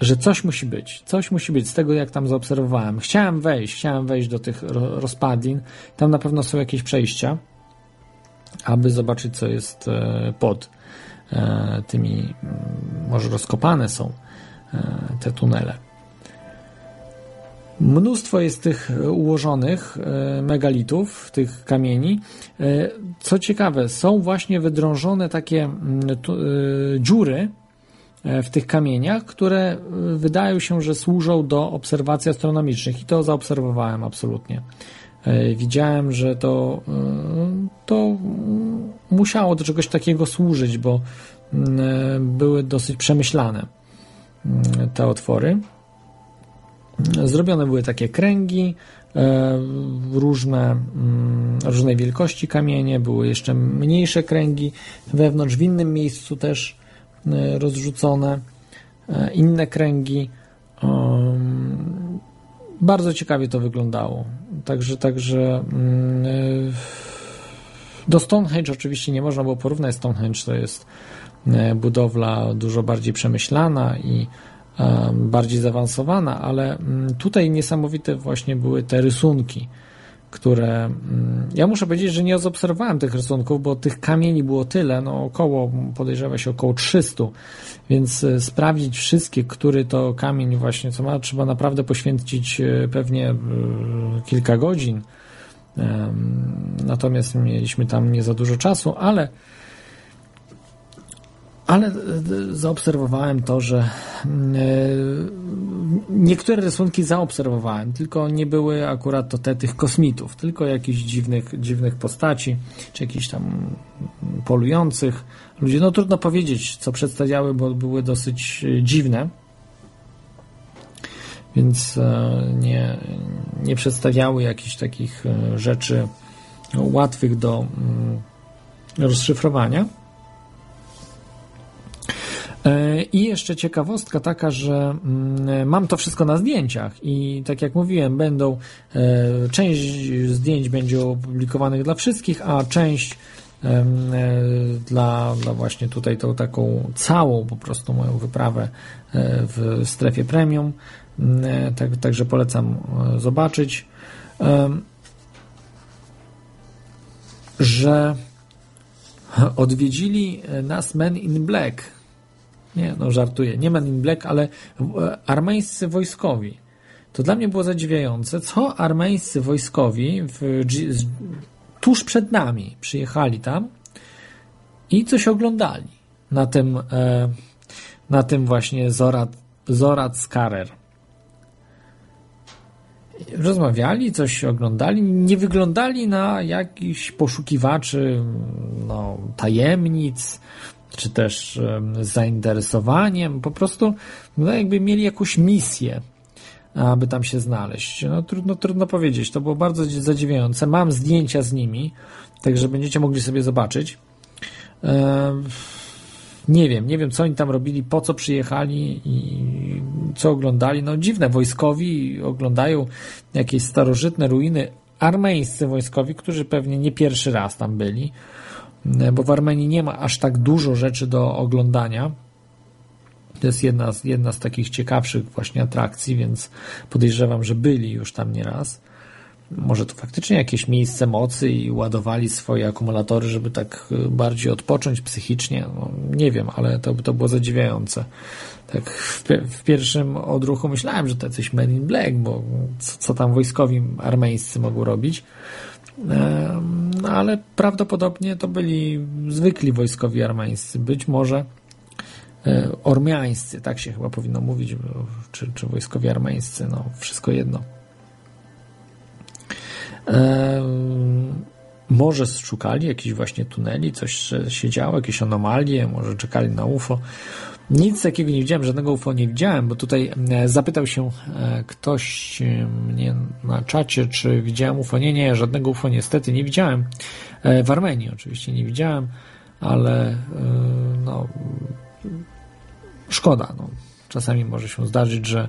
że coś musi być. Coś musi być z tego, jak tam zaobserwowałem. Chciałem wejść, chciałem wejść do tych rozpadlin. Tam na pewno są jakieś przejścia, aby zobaczyć, co jest e, pod e, tymi, może rozkopane są E, te tunele. Mnóstwo jest tych ułożonych e, megalitów, tych kamieni. E, co ciekawe, są właśnie wydrążone takie mm, dziury w tych kamieniach, które wydają się, że służą do obserwacji astronomicznych i to zaobserwowałem absolutnie. Widziałem, że to, to musiało do czegoś takiego służyć, bo mm, były dosyć przemyślane. Mm, te otwory. Zrobione były takie kręgi, e, różne, mm, różnej wielkości kamienie, były jeszcze mniejsze kręgi wewnątrz, w innym miejscu też e, rozrzucone, e, inne kręgi. Bardzo ciekawie to wyglądało. Także, także mm, do Stonehenge oczywiście nie można było porównać. Stonehenge to jest budowla dużo bardziej przemyślana i bardziej zaawansowana, ale mm, tutaj niesamowite właśnie były te rysunki, które mm, ja muszę powiedzieć, że nie zaobserwowałem tych rysunków, bo tych kamieni było tyle, no około, podejrzewa się około 300, więc e, sprawdzić wszystkie, który to kamień właśnie co ma, trzeba naprawdę poświęcić e, pewnie e, kilka godzin. Natomiast mieliśmy tam nie za dużo czasu, ale ale e, zaobserwowałem to, że mm, e, niektóre rysunki zaobserwowałem, tylko nie były akurat to te tych kosmitów, tylko jakichś dziwnych, dziwnych postaci, czy jakichś tam polujących ludzi. No trudno powiedzieć, co przedstawiały, bo były dosyć e, dziwne. Więc nie, nie przedstawiały jakichś takich rzeczy łatwych do mm, rozszyfrowania. E, I jeszcze ciekawostka taka, że mm, mam to wszystko na zdjęciach i tak jak mówiłem, będą e, część zdjęć będzie opublikowanych dla wszystkich, a część e, dla, dla właśnie tutaj tą taką całą po prostu moją wyprawę w strefie premium. Mm, tak, także polecam zobaczyć, że odwiedzili nas Men in Black nie, no żartuję. Nie Men in Black, ale e, armeńscy wojskowi. To dla mnie było zadziwiające, co armeńscy wojskowi w, tuż przed nami przyjechali tam i coś oglądali na tym, e, na tym właśnie Zorat, Zorat Skarer. Rozmawiali, coś oglądali, nie wyglądali na jakichś poszukiwaczy no, tajemnic, czy też z zainteresowaniem, po prostu no jakby mieli jakąś misję, aby tam się znaleźć. No trudno, trudno powiedzieć, to było bardzo zadziwiające. Mam zdjęcia z nimi, także będziecie mogli sobie zobaczyć. Nie wiem, nie wiem, co oni tam robili, po co przyjechali i co oglądali. No dziwne, wojskowi oglądają jakieś starożytne ruiny, armeńscy wojskowi, którzy pewnie nie pierwszy raz tam byli. E, bo w Armenii nie ma aż tak dużo rzeczy do oglądania. To jest jedna z, jedna z takich ciekawszych właśnie atrakcji, więc podejrzewam, że byli już tam nieraz. Może to faktycznie jakieś miejsce mocy i ładowali swoje akumulatory, żeby tak e, bardziej odpocząć psychicznie. No, nie wiem, ale to, to było zadziwiające. Tak w, w pierwszym odruchu myślałem, że to jacyś Men in Black, bo co, co tam wojskowi armeńscy mogą robić. Ale prawdopodobnie to byli zwykli wojskowi armeńscy, być może e, ormiańscy, tak się chyba powinno mówić, czy, czy wojskowi armeńscy, no wszystko jedno. Może szukali jakichś właśnie tuneli, coś się działo, jakieś anomalie, może czekali na UFO. Nic takiego nie widziałem, żadnego UFO nie widziałem, bo tutaj e, zapytał się e, ktoś e, mnie na czacie, czy widziałem UFO. Nie, nie, żadnego UFO niestety nie widziałem. W Armenii oczywiście nie widziałem, ale no szkoda. No. Czasami może się zdarzyć, że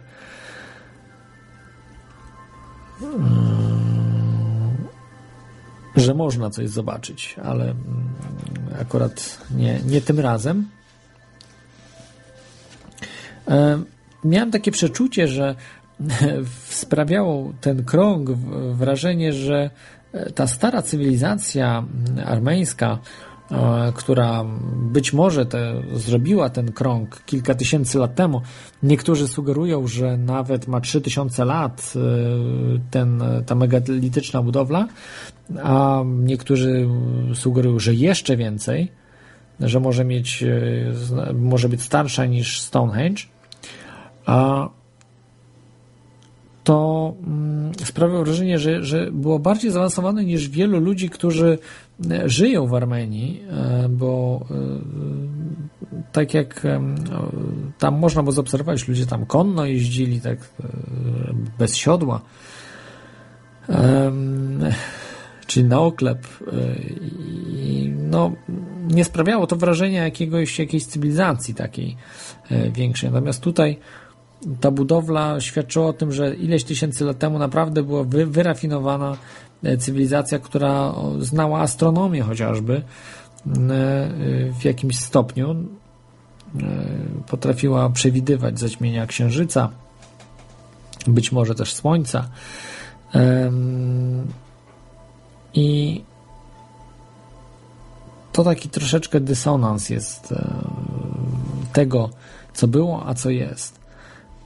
że można coś zobaczyć, ale mm, akurat nie, nie tym razem. E, miałem takie przeczucie, że sprawiało ten krąg wrażenie, że e, ta stara cywilizacja armeńska, e, która być może te, zrobiła ten krąg kilka tysięcy lat temu. Niektórzy sugerują, że nawet ma 3000 lat ten, ta megalityczna budowla, a niektórzy sugerują, że jeszcze więcej, że może mieć, może być starsza niż Stonehenge. A to mm, sprawia wrażenie, że, że było bardziej zaawansowane niż wielu ludzi, którzy e, żyją w Armenii, e, bo e, tak jak tam można było zaobserwować, ludzie tam konno jeździli, tak bez siodła, czyli na oklep. I no, nie sprawiało to wrażenia jakiegoś, jakiejś cywilizacji takiej większej. Natomiast tutaj ta budowla świadczyła o tym, że ileś tysięcy lat temu naprawdę była wy, wyrafinowana e, cywilizacja, która znała astronomię chociażby w jakimś stopniu. potrafiła przewidywać zaćmienia księżyca, być może też słońca. I to taki troszeczkę dysonans jest e, tego, co było, a co jest.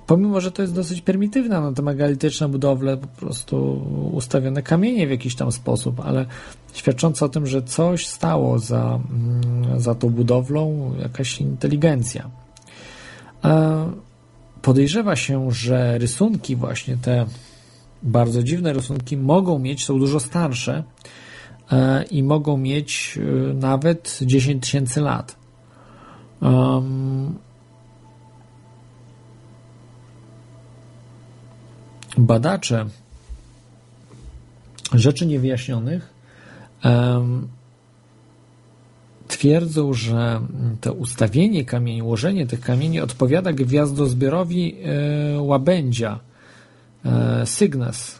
Pomimo, że to jest dosyć prymitywne, no te megalityczne budowle, po prostu ustawione kamienie w jakiś tam sposób, ale świadczące o tym, że coś stało za, mm, za tą budowlą, jakaś inteligencja. E, podejrzewa się, że rysunki, właśnie te bardzo dziwne rysunki, mogą mieć, są dużo starsze e, i mogą mieć e, nawet 10 tysięcy lat. badacze rzeczy niewyjaśnionych um, twierdzą, że to ustawienie kamieni, ułożenie tych kamieni odpowiada gwiazdozbiorowi e, łabędzia Cygnus.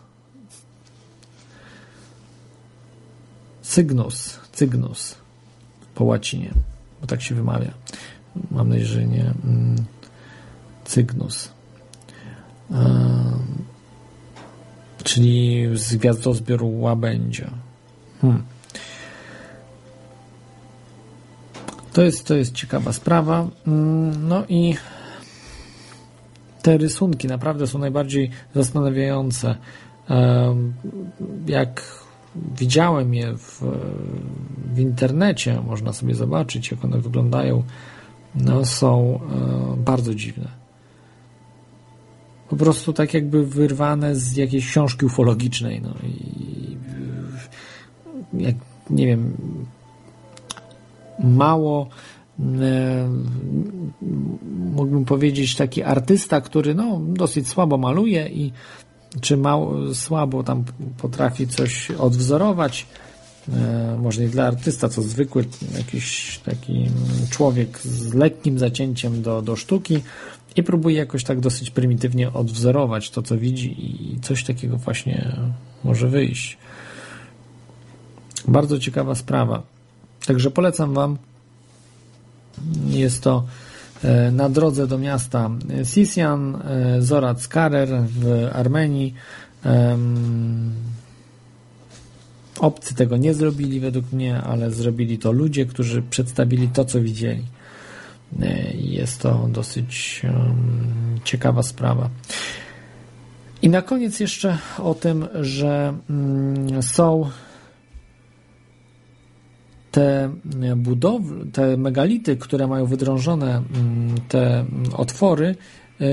Cygnus, Cygnus po łacinie, bo tak się wymawia. Mam nadzieję, że nie mm, Cygnus. Um, czyli z gwiazdozbioru łabędzia. Hmm. To jest, to jest ciekawa sprawa. Mm, no i te rysunki naprawdę są najbardziej zastanawiające. Jak widziałem je w, w internecie, można sobie zobaczyć, jak one wyglądają, no, są e, bardzo dziwne po prostu tak jakby wyrwane z jakiejś książki ufologicznej. No i jak nie wiem, mało mógłbym powiedzieć taki artysta, który no, dosyć słabo maluje i czy mało, słabo tam potrafi coś odwzorować. E, może nie dla artysta, co zwykły jakiś taki człowiek z lekkim zacięciem do, do sztuki, i próbuje jakoś tak dosyć prymitywnie odwzorować to, co widzi i coś takiego właśnie może wyjść. Bardzo ciekawa sprawa. Także polecam Wam. Jest to e, na drodze do miasta Sisian, e, Zorat Karer w Armenii. Obcy tego nie zrobili według mnie, ale zrobili to ludzie, którzy przedstawili to, co widzieli. E, jest to dosyć ciekawa sprawa. I na koniec jeszcze o tym, że mm, są te budowle, te megality, które mają wydrążone mm, te otwory, e,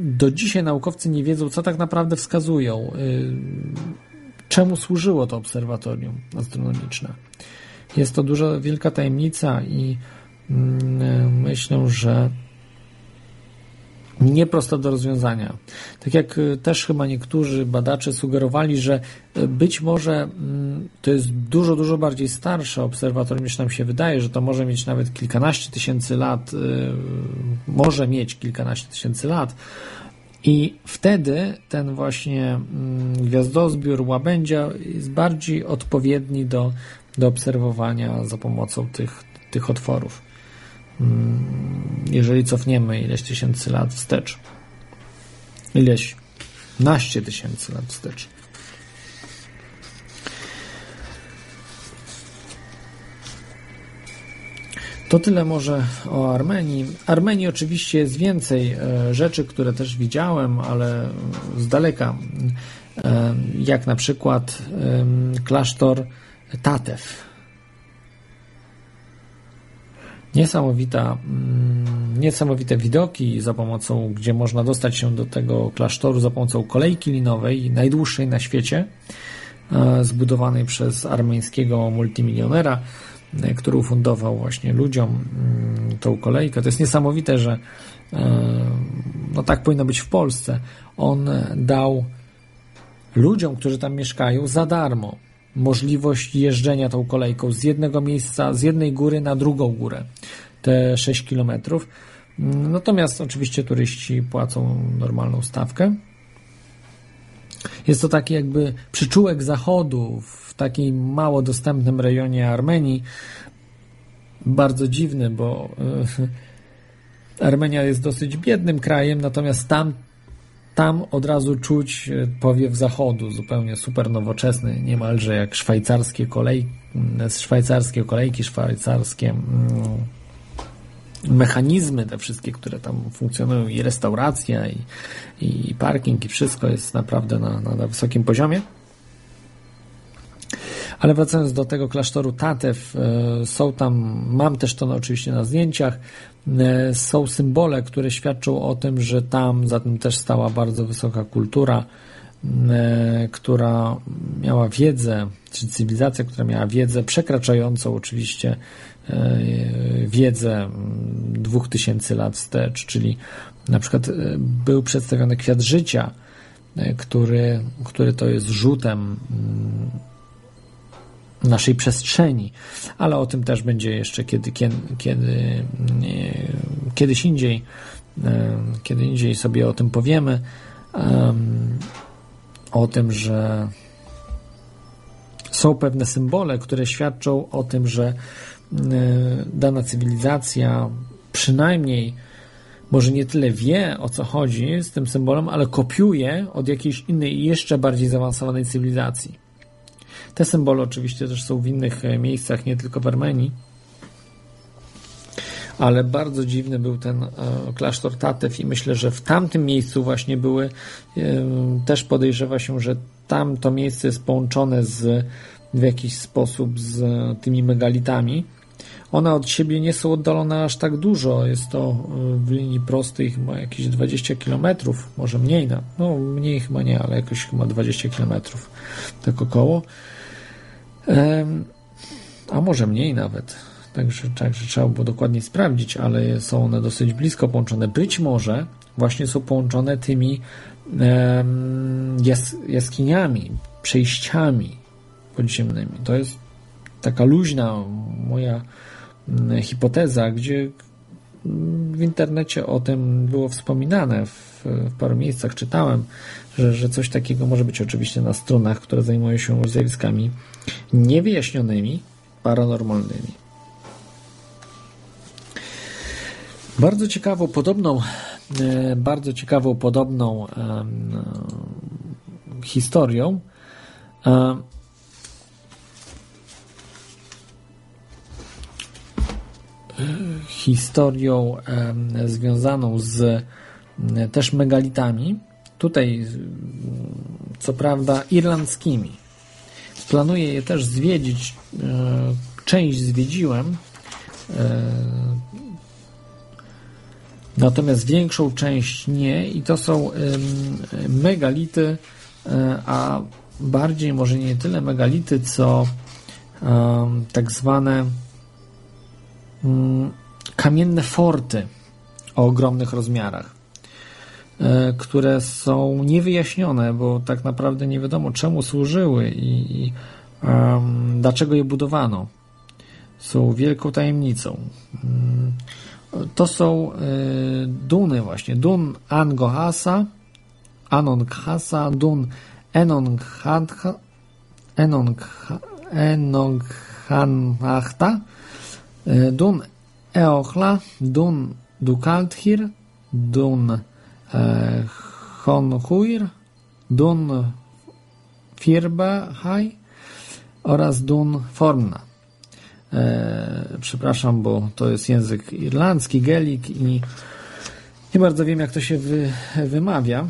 do dzisiaj naukowcy nie wiedzą, co tak naprawdę wskazują, e, czemu służyło to obserwatorium astronomiczne. Jest to duża, wielka tajemnica i Mm, myślę, że nieprosta do rozwiązania. Tak jak y, też chyba niektórzy badacze sugerowali, że y, być może mm, to jest dużo, dużo bardziej starsze obserwatorium niż nam się wydaje, że to może mieć nawet kilkanaście tysięcy lat, y, może mieć kilkanaście tysięcy lat. I wtedy ten właśnie mm, gwiazdozbiór łabędzia jest bardziej odpowiedni do, do obserwowania za pomocą tych, tych otworów. Mm, jeżeli cofniemy ileś tysięcy lat wstecz. Ileś naście tysięcy lat wstecz. To tyle może o Armenii. Armenii oczywiście jest więcej e, rzeczy, które też widziałem, ale z daleka, e, jak na przykład klasztor Tatew Niesamowita, mm, niesamowite widoki za pomocą, gdzie można dostać się do tego klasztoru za pomocą kolejki linowej, najdłuższej na świecie, e, zbudowanej przez armeńskiego multimilionera, e, który ufundował właśnie ludziom mm, tą kolejkę. To jest niesamowite, że e, no tak powinno być w Polsce. On dał ludziom, którzy tam mieszkają, za darmo możliwość jeżdżenia tą kolejką z jednego miejsca, z jednej góry na drugą górę, te 6 kilometrów. Natomiast oczywiście turyści płacą normalną stawkę. Jest to taki jakby przyczółek zachodu w takim mało dostępnym rejonie Armenii. Bardzo dziwny, bo Armenia jest dosyć biednym krajem, natomiast tam, tam od razu czuć e, powiew zachodu, zupełnie super nowoczesny, niemalże jak szwajcarskie kolejki, szwajcarskie kolejki, szwajcarskie mm, mechanizmy te wszystkie, które tam funkcjonują i restauracja i, i parking i wszystko jest naprawdę na, na, na wysokim poziomie. Ale wracając do tego klasztoru Tatew, e, są tam, mam też to oczywiście na zdjęciach, e, są symbole, które świadczą o tym, że tam za tym też stała bardzo wysoka kultura, e, która miała wiedzę, czy cywilizacja, która miała wiedzę przekraczającą oczywiście wiedzę 2000 lat wstecz, czyli na przykład był przedstawiony kwiat życia, który, który to jest rzutem naszej przestrzeni, ale o tym też będzie jeszcze kiedy, kiedy, kiedy kiedyś indziej, kiedy indziej sobie o tym powiemy, o tym, że są pewne symbole, które świadczą o tym, że dana cywilizacja przynajmniej może nie tyle wie o co chodzi z tym symbolem, ale kopiuje od jakiejś innej, jeszcze bardziej zaawansowanej cywilizacji. Te symbole oczywiście też są w innych e, miejscach, nie tylko w Armenii. Ale bardzo dziwny był ten e, klasztor Tatew i myślę, że w tamtym miejscu właśnie były, e, też podejrzewa się, że tam to miejsce jest połączone z, w jakiś sposób z tymi megalitami. One od siebie nie są oddalone aż tak dużo. Jest to w linii prostej chyba jakieś 20 km, może mniej, no, mniej chyba nie, ale jakoś chyba 20 km, tak około a może mniej nawet. Także, także trzeba było dokładnie sprawdzić, ale są one dosyć blisko połączone. Być może właśnie są połączone tymi jas, jaskiniami, przejściami podziemnymi. To jest taka luźna moja mm, hipoteza, gdzie w internecie o tym było wspominane, w, w paru miejscach czytałem, że, że coś takiego może być oczywiście na stronach, które zajmują się zjawiskami niewyjaśnionymi, paranormalnymi. Bardzo ciekawą, podobną, e, bardzo ciekawą, podobną historią historią związaną z też megalitami, tutaj co prawda irlandzkimi. Planuję je też zwiedzić. E, część zwiedziłem. E, natomiast większą część nie i to są megality, e, a bardziej może nie tyle megality, co tak zwane kamienne forty o ogromnych rozmiarach. E, które są niewyjaśnione, bo tak naprawdę nie wiadomo czemu służyły i, i um, dlaczego je budowano. Są wielką tajemnicą. Mm, to są y, duny właśnie. Dun Angohasa, Anonghasa, Dun Enonghanachta, Enonghanachta, y, Dun Eochla, Dun Dukalthir, Dun Honhuir, Dun Firbahaj oraz Dun Formna. E, przepraszam, bo to jest język irlandzki, gelik i nie bardzo wiem, jak to się wy, wymawia.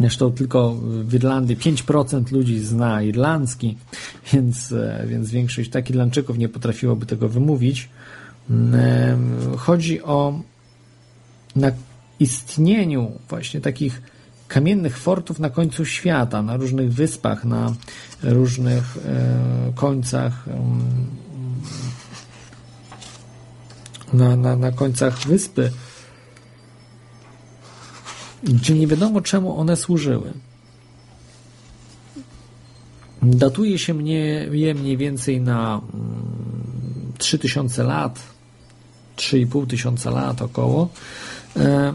Zresztą tylko w Irlandii 5% ludzi zna irlandzki, więc, e, więc większość takich Irlandczyków nie potrafiłoby tego wymówić. E, chodzi o na istnieniu właśnie takich kamiennych fortów na końcu świata, na różnych wyspach, na różnych e, końcach na, na, na końcach wyspy, gdzie nie wiadomo czemu one służyły. Datuje się mnie, je mniej więcej na 3000 mm, lat, 3,5 tysiąca lat około. E,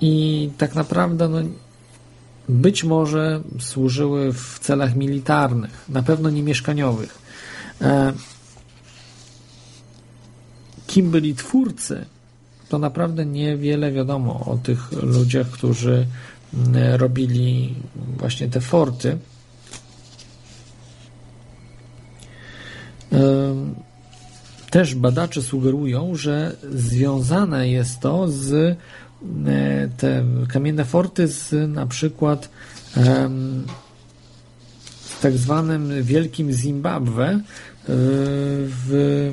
i tak naprawdę no, być może służyły w celach militarnych, na pewno nie mieszkaniowych. E, kim byli twórcy to naprawdę niewiele wiadomo o tych ludziach, którzy mm, robili właśnie te forty. Też badacze sugerują, że związane jest to z e, te kamienne forty z na przykład z tak zwanym Wielkim Zimbabwe e, w,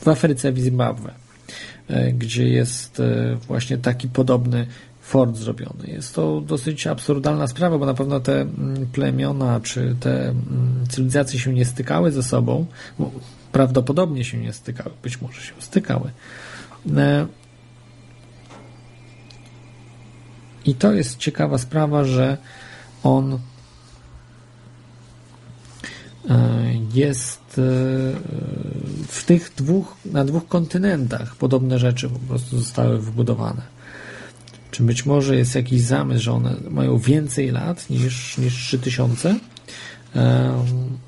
w Afryce, w Zimbabwe, e, gdzie jest właśnie taki podobny fort zrobiony. Jest to dosyć absurdalna sprawa, bo na pewno te mm, plemiona czy te mm, cywilizacje się nie stykały ze sobą. Prawdopodobnie się nie stykały, być może się stykały. E, I to jest ciekawa sprawa, że on e, jest e, w tych dwóch, na dwóch kontynentach podobne rzeczy po prostu zostały wybudowane. Czy być może jest jakiś zamysł, że one mają więcej lat niż, niż 3000? Em,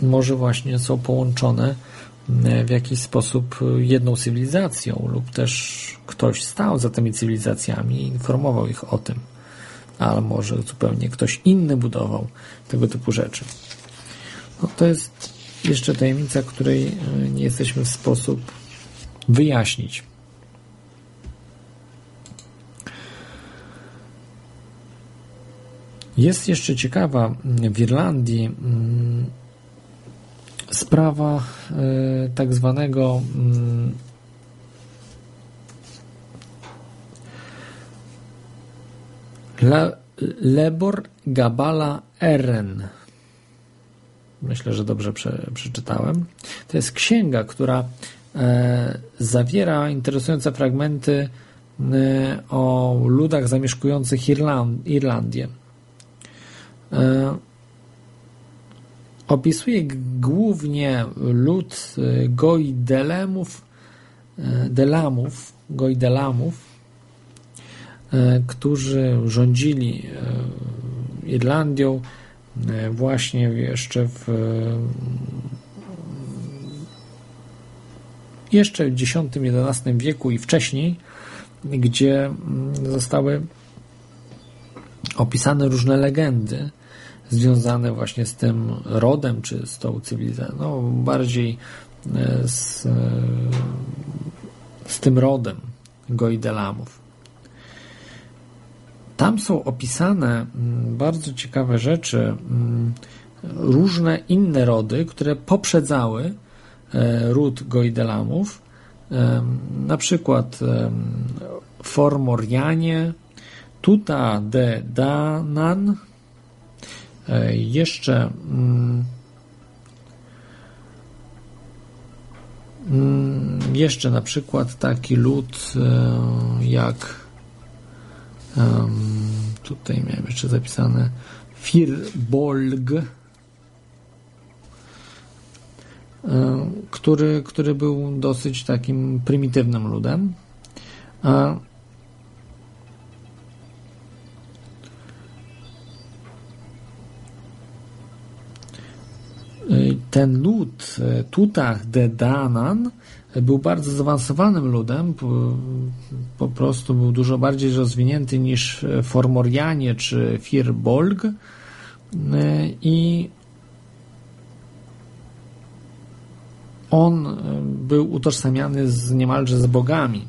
może właśnie są połączone w jakiś sposób jedną cywilizacją, lub też ktoś stał za tymi cywilizacjami i informował ich o tym. Ale może zupełnie ktoś inny budował tego typu rzeczy. No, to jest jeszcze tajemnica, której nie jesteśmy w sposób wyjaśnić. Jest jeszcze ciekawa w Irlandii mm, sprawa e, tak zwanego mm, Le, Lebor Gabala Eren. Myślę, że dobrze prze, przeczytałem. To jest księga, która e, zawiera interesujące fragmenty e, o ludach zamieszkujących Irland, Irlandię. E, opisuje głównie lud e, Goidelemów, e, Delamów, Goidelamów, którzy rządzili Irlandią właśnie jeszcze w jeszcze w X-XI wieku i wcześniej, gdzie mm, zostały opisane różne legendy związane właśnie z tym rodem, czy z tą cywilizacją, no bardziej e, z, e, z tym rodem Goidelamów. Tam są opisane mm, bardzo ciekawe rzeczy, mm, różne inne rody, które poprzedzały e, ród Goidelamów, na przykład Formorianie, Tuta de Danan, e, jeszcze mm, mm, jeszcze na przykład taki lud e, jak tutaj miałem jeszcze zapisane Firbolg, e, który, który był dosyć takim prymitywnym ludem. Ten lud e, Tutach de Danan był bardzo zaawansowanym ludem, po, prostu był dużo bardziej rozwinięty niż Formorianie czy Firbolg i on był utożsamiany z niemalże z bogami.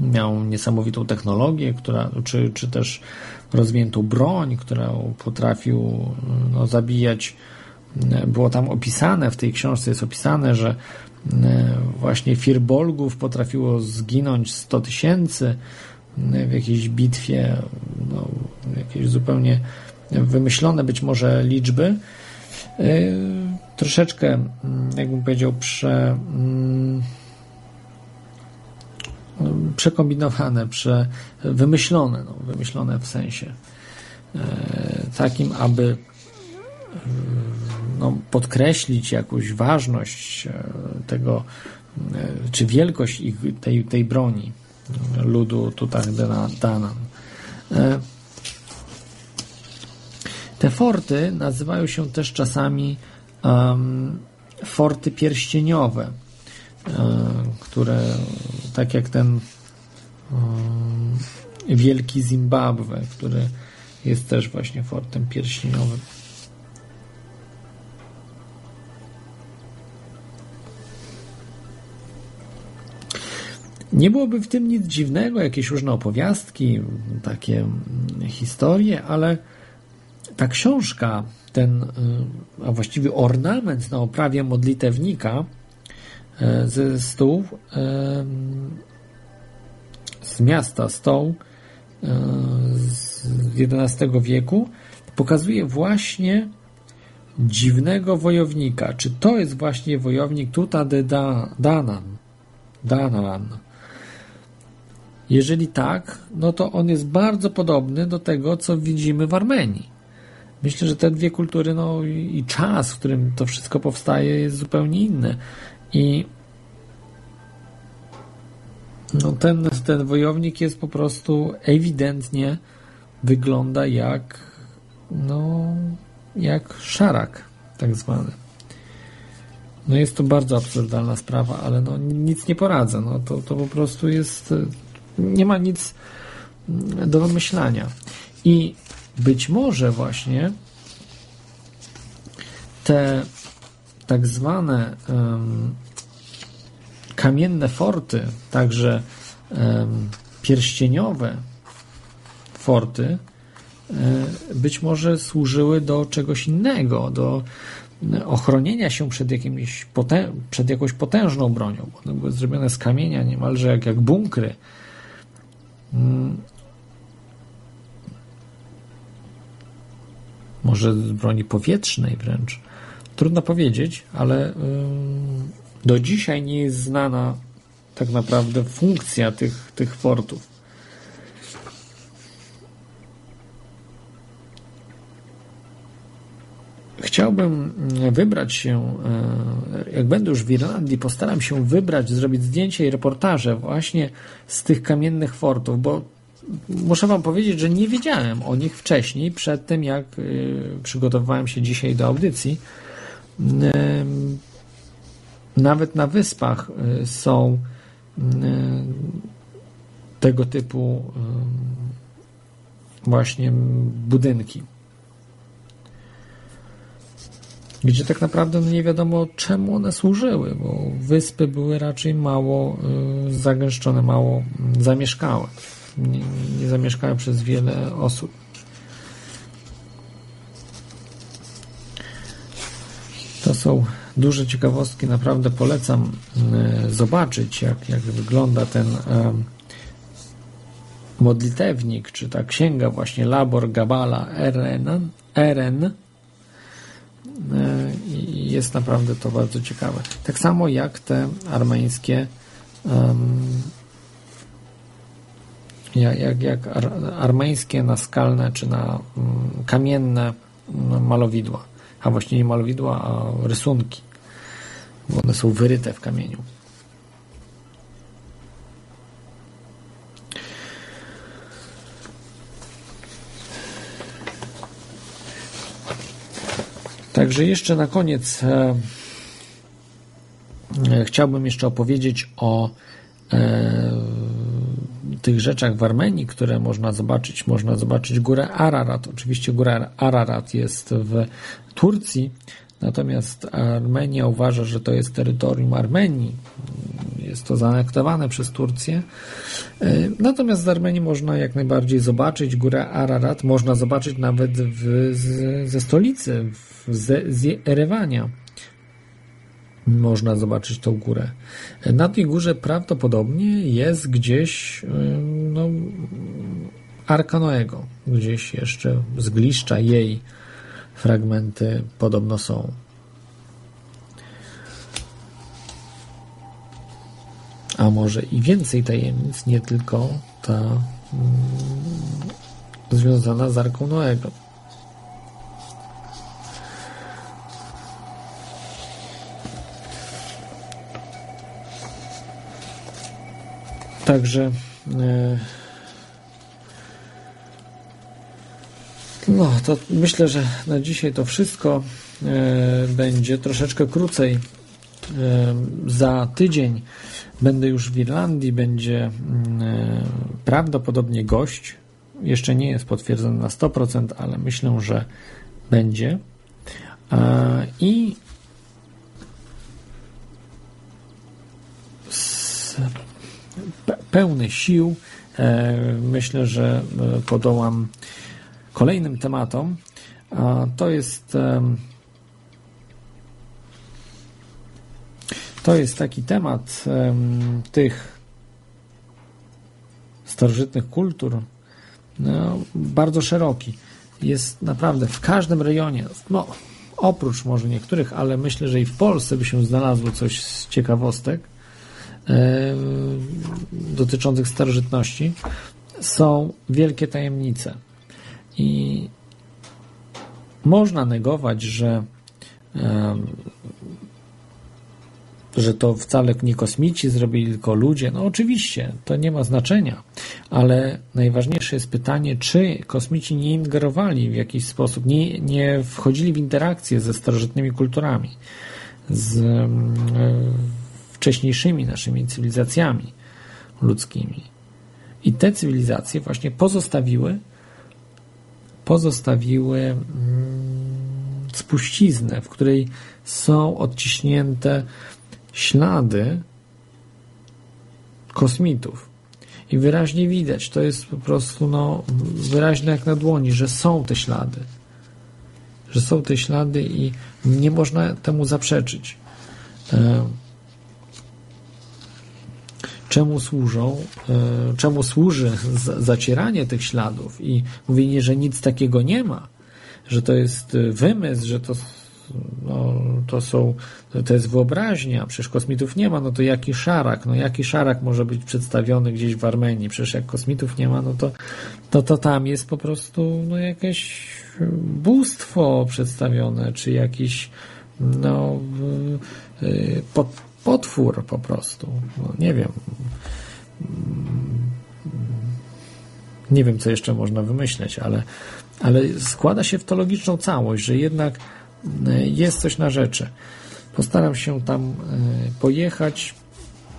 Miał niesamowitą technologię, która, czy, czy też rozwiniętą broń, którą potrafił no, zabijać. Było tam opisane, w tej książce jest opisane, że e, właśnie Firbolgów potrafiło zginąć 100 tysięcy w jakiejś bitwie, no, jakieś zupełnie wymyślone być może liczby. E, troszeczkę, jakbym powiedział, prze, przekombinowane, prze, wymyślone, no, wymyślone w sensie e, takim, aby e, no, podkreślić jakąś ważność e, tego, e, czy wielkość ich, tej, tej broni e, ludu Tutach-Danan. E, Te forty nazywają się też czasami em, forty pierścieniowe. które tak jak ten wielki Zimbabwe, który jest też właśnie fortem pierścieniowym. Nie byłoby w tym nic dziwnego, jakieś różne opowiastki, takie historie, ale ta książka, ten, y, a właściwie ornament na oprawie modlitewnika y, ze stół, y, z miasta stoł z XI wieku, pokazuje właśnie dziwnego wojownika. Czy to jest właśnie wojownik Tuta de Danan? Danan. Jeżeli tak, no to on jest bardzo podobny do tego, co widzimy w Armenii. Myślę, że te dwie kultury, no i czas, w którym to wszystko powstaje, jest zupełnie inny. I no ten, ten wojownik jest po prostu ewidentnie wygląda jak no jak szarak tak zwany. No jest to bardzo absurdalna sprawa, ale no nic nie poradzę. No to, to po prostu jest nie ma nic do wymyślania. I być może właśnie te tak zwane um, kamienne forty, także um, pierścieniowe forty, um, być może służyły do czegoś innego, do ochronienia się przed, jakimś potę- przed jakąś potężną bronią. One były zrobione z kamienia niemalże jak, jak bunkry. Hmm. Może z broni powietrznej wręcz. Trudno powiedzieć, ale do dzisiaj nie jest znana tak naprawdę funkcja tych, tych fortów. Chciałbym wybrać się, e, jak będę już w Irlandii, postaram się wybrać, zrobić zdjęcie i reportaże właśnie z tych kamiennych fortów, bo muszę Wam powiedzieć, że nie wiedziałem o nich wcześniej, przed tym jak e, przygotowywałem się dzisiaj do audycji. Nawet na wyspach e, są tego typu właśnie budynki gdzie tak naprawdę no nie wiadomo czemu one służyły, bo wyspy były raczej mało y, zagęszczone, mało y, zamieszkałe. Nie, nie zamieszkałe przez wiele osób. To są duże ciekawostki, naprawdę polecam y, zobaczyć, jak, jak wygląda ten y, modlitewnik, czy ta księga właśnie Labor Gabala Eren, Eren i jest naprawdę to bardzo ciekawe. Tak samo jak te armeńskie jak, jak, jak ar, armeńskie naskalne czy na um, kamienne um, malowidła. A właśnie nie malowidła, a rysunki. Bo one są wyryte w kamieniu. Także jeszcze na koniec e, e, chciałbym jeszcze opowiedzieć o e, tych rzeczach w Armenii, które można zobaczyć. Można zobaczyć górę Ararat. Oczywiście góra Ararat jest w Turcji, natomiast Armenia uważa, że to jest terytorium Armenii. Jest to zaanektowane przez Turcję. Natomiast z Armenii można jak najbardziej zobaczyć górę Ararat. Można zobaczyć nawet w, ze stolicy, w z, z Erewania można zobaczyć tą górę. Na tej górze prawdopodobnie jest gdzieś no, Arka Noego. Gdzieś jeszcze zgliszcza jej fragmenty podobno są. A może i więcej tajemnic, nie tylko ta mm, związana z Arką Noego. Także e, no to myślę, że na dzisiaj to wszystko e, będzie troszeczkę krócej Za tydzień będę już w Irlandii, będzie mm, e, prawdopodobnie gość. Jeszcze nie jest potwierdzony na 100%, ale myślę, że będzie. I pełny sił e, myślę, że e, podołam kolejnym tematom. To jest to jest taki temat tych starożytnych kultur no, bardzo szeroki. Jest naprawdę w każdym rejonie, no oprócz może niektórych, ale myślę, że i w Polsce by się znalazło coś z ciekawostek dotyczących starożytności. Są wielkie tajemnice. I można negować, że że to wcale nie kosmici zrobili, tylko ludzie. No oczywiście, to nie ma znaczenia, ale najważniejsze jest pytanie, czy kosmici nie ingerowali w jakiś sposób, nie, nie wchodzili w interakcję ze starożytnymi kulturami, z wcześniejszymi naszymi cywilizacjami ludzkimi. I te cywilizacje właśnie pozostawiły pozostawiły mm, spuściznę, w której są odciśnięte ślady kosmitów. I wyraźnie widać, to jest po prostu no, wyraźne jak na dłoni, że są te ślady. Że są te ślady i nie można temu zaprzeczyć. E, czemu służą, e, czemu służy zacieranie tych śladów i mówienie, że nic takiego nie ma, że to jest wymysł, że to no, to są, to jest wyobraźnia, przecież kosmitów nie ma, no to jaki szarak, no jaki szarak może być przedstawiony gdzieś w Armenii, przecież jak kosmitów nie ma, no to, to, to tam jest po prostu, no jakieś bóstwo przedstawione, czy jakiś, no, y, pot, potwór po prostu, no, nie wiem, nie wiem, co jeszcze można wymyśleć, ale, ale składa się w to logiczną całość, że jednak jest coś na rzeczy. Postaram się tam e, pojechać,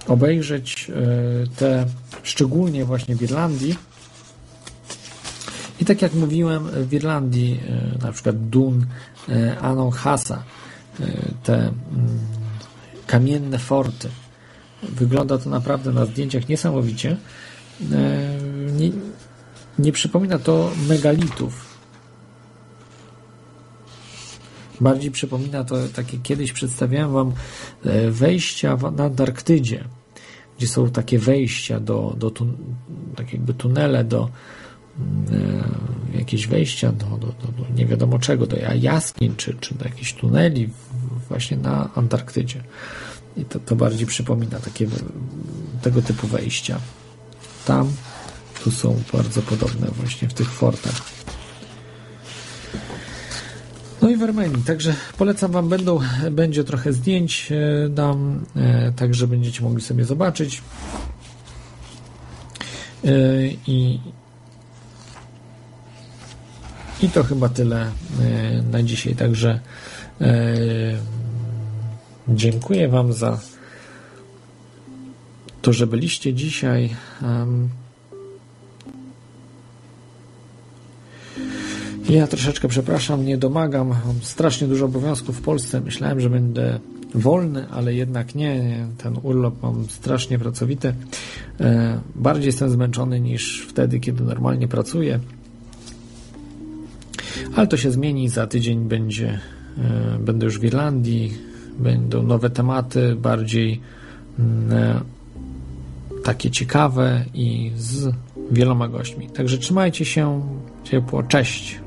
obejrzeć e, te, szczególnie właśnie w Irlandii. I tak jak mówiłem, w Irlandii, e, na przykład Dun, Anonhasa, te mm, kamienne forty. Wygląda to naprawdę na zdjęciach niesamowicie. Nie, nie przypomina to megalitów, Bardziej przypomina to takie kiedyś przedstawiałem Wam e, wejścia na Antarktydzie, gdzie są takie wejścia do, do tun, tak jakby tunele do e, jakieś wejścia do, do, do, do, nie wiadomo czego, do jaskiń czy, czy do jakichś tuneli właśnie na Antarktydzie. I to, to bardziej przypomina takie tego typu wejścia. Tam, tu są bardzo podobne właśnie w tych fortach. No i w Armenii, także polecam Wam, będą, będzie trochę zdjęć e, dam, e, także będziecie mogli sobie zobaczyć. E, I, i to chyba tyle na dzisiaj, także dziękuję Wam za to, że byliście dzisiaj. Ja troszeczkę przepraszam, nie domagam. Mam strasznie dużo obowiązków w Polsce. Myślałem, że będę wolny, ale jednak nie. Ten urlop mam strasznie pracowity. E, bardziej jestem zmęczony niż wtedy, kiedy normalnie pracuję. Ale to się zmieni. Za tydzień będzie, e, będę już w Irlandii. Będą nowe tematy, bardziej mm, e, takie ciekawe i z wieloma gośćmi. Także trzymajcie się ciepło. Cześć.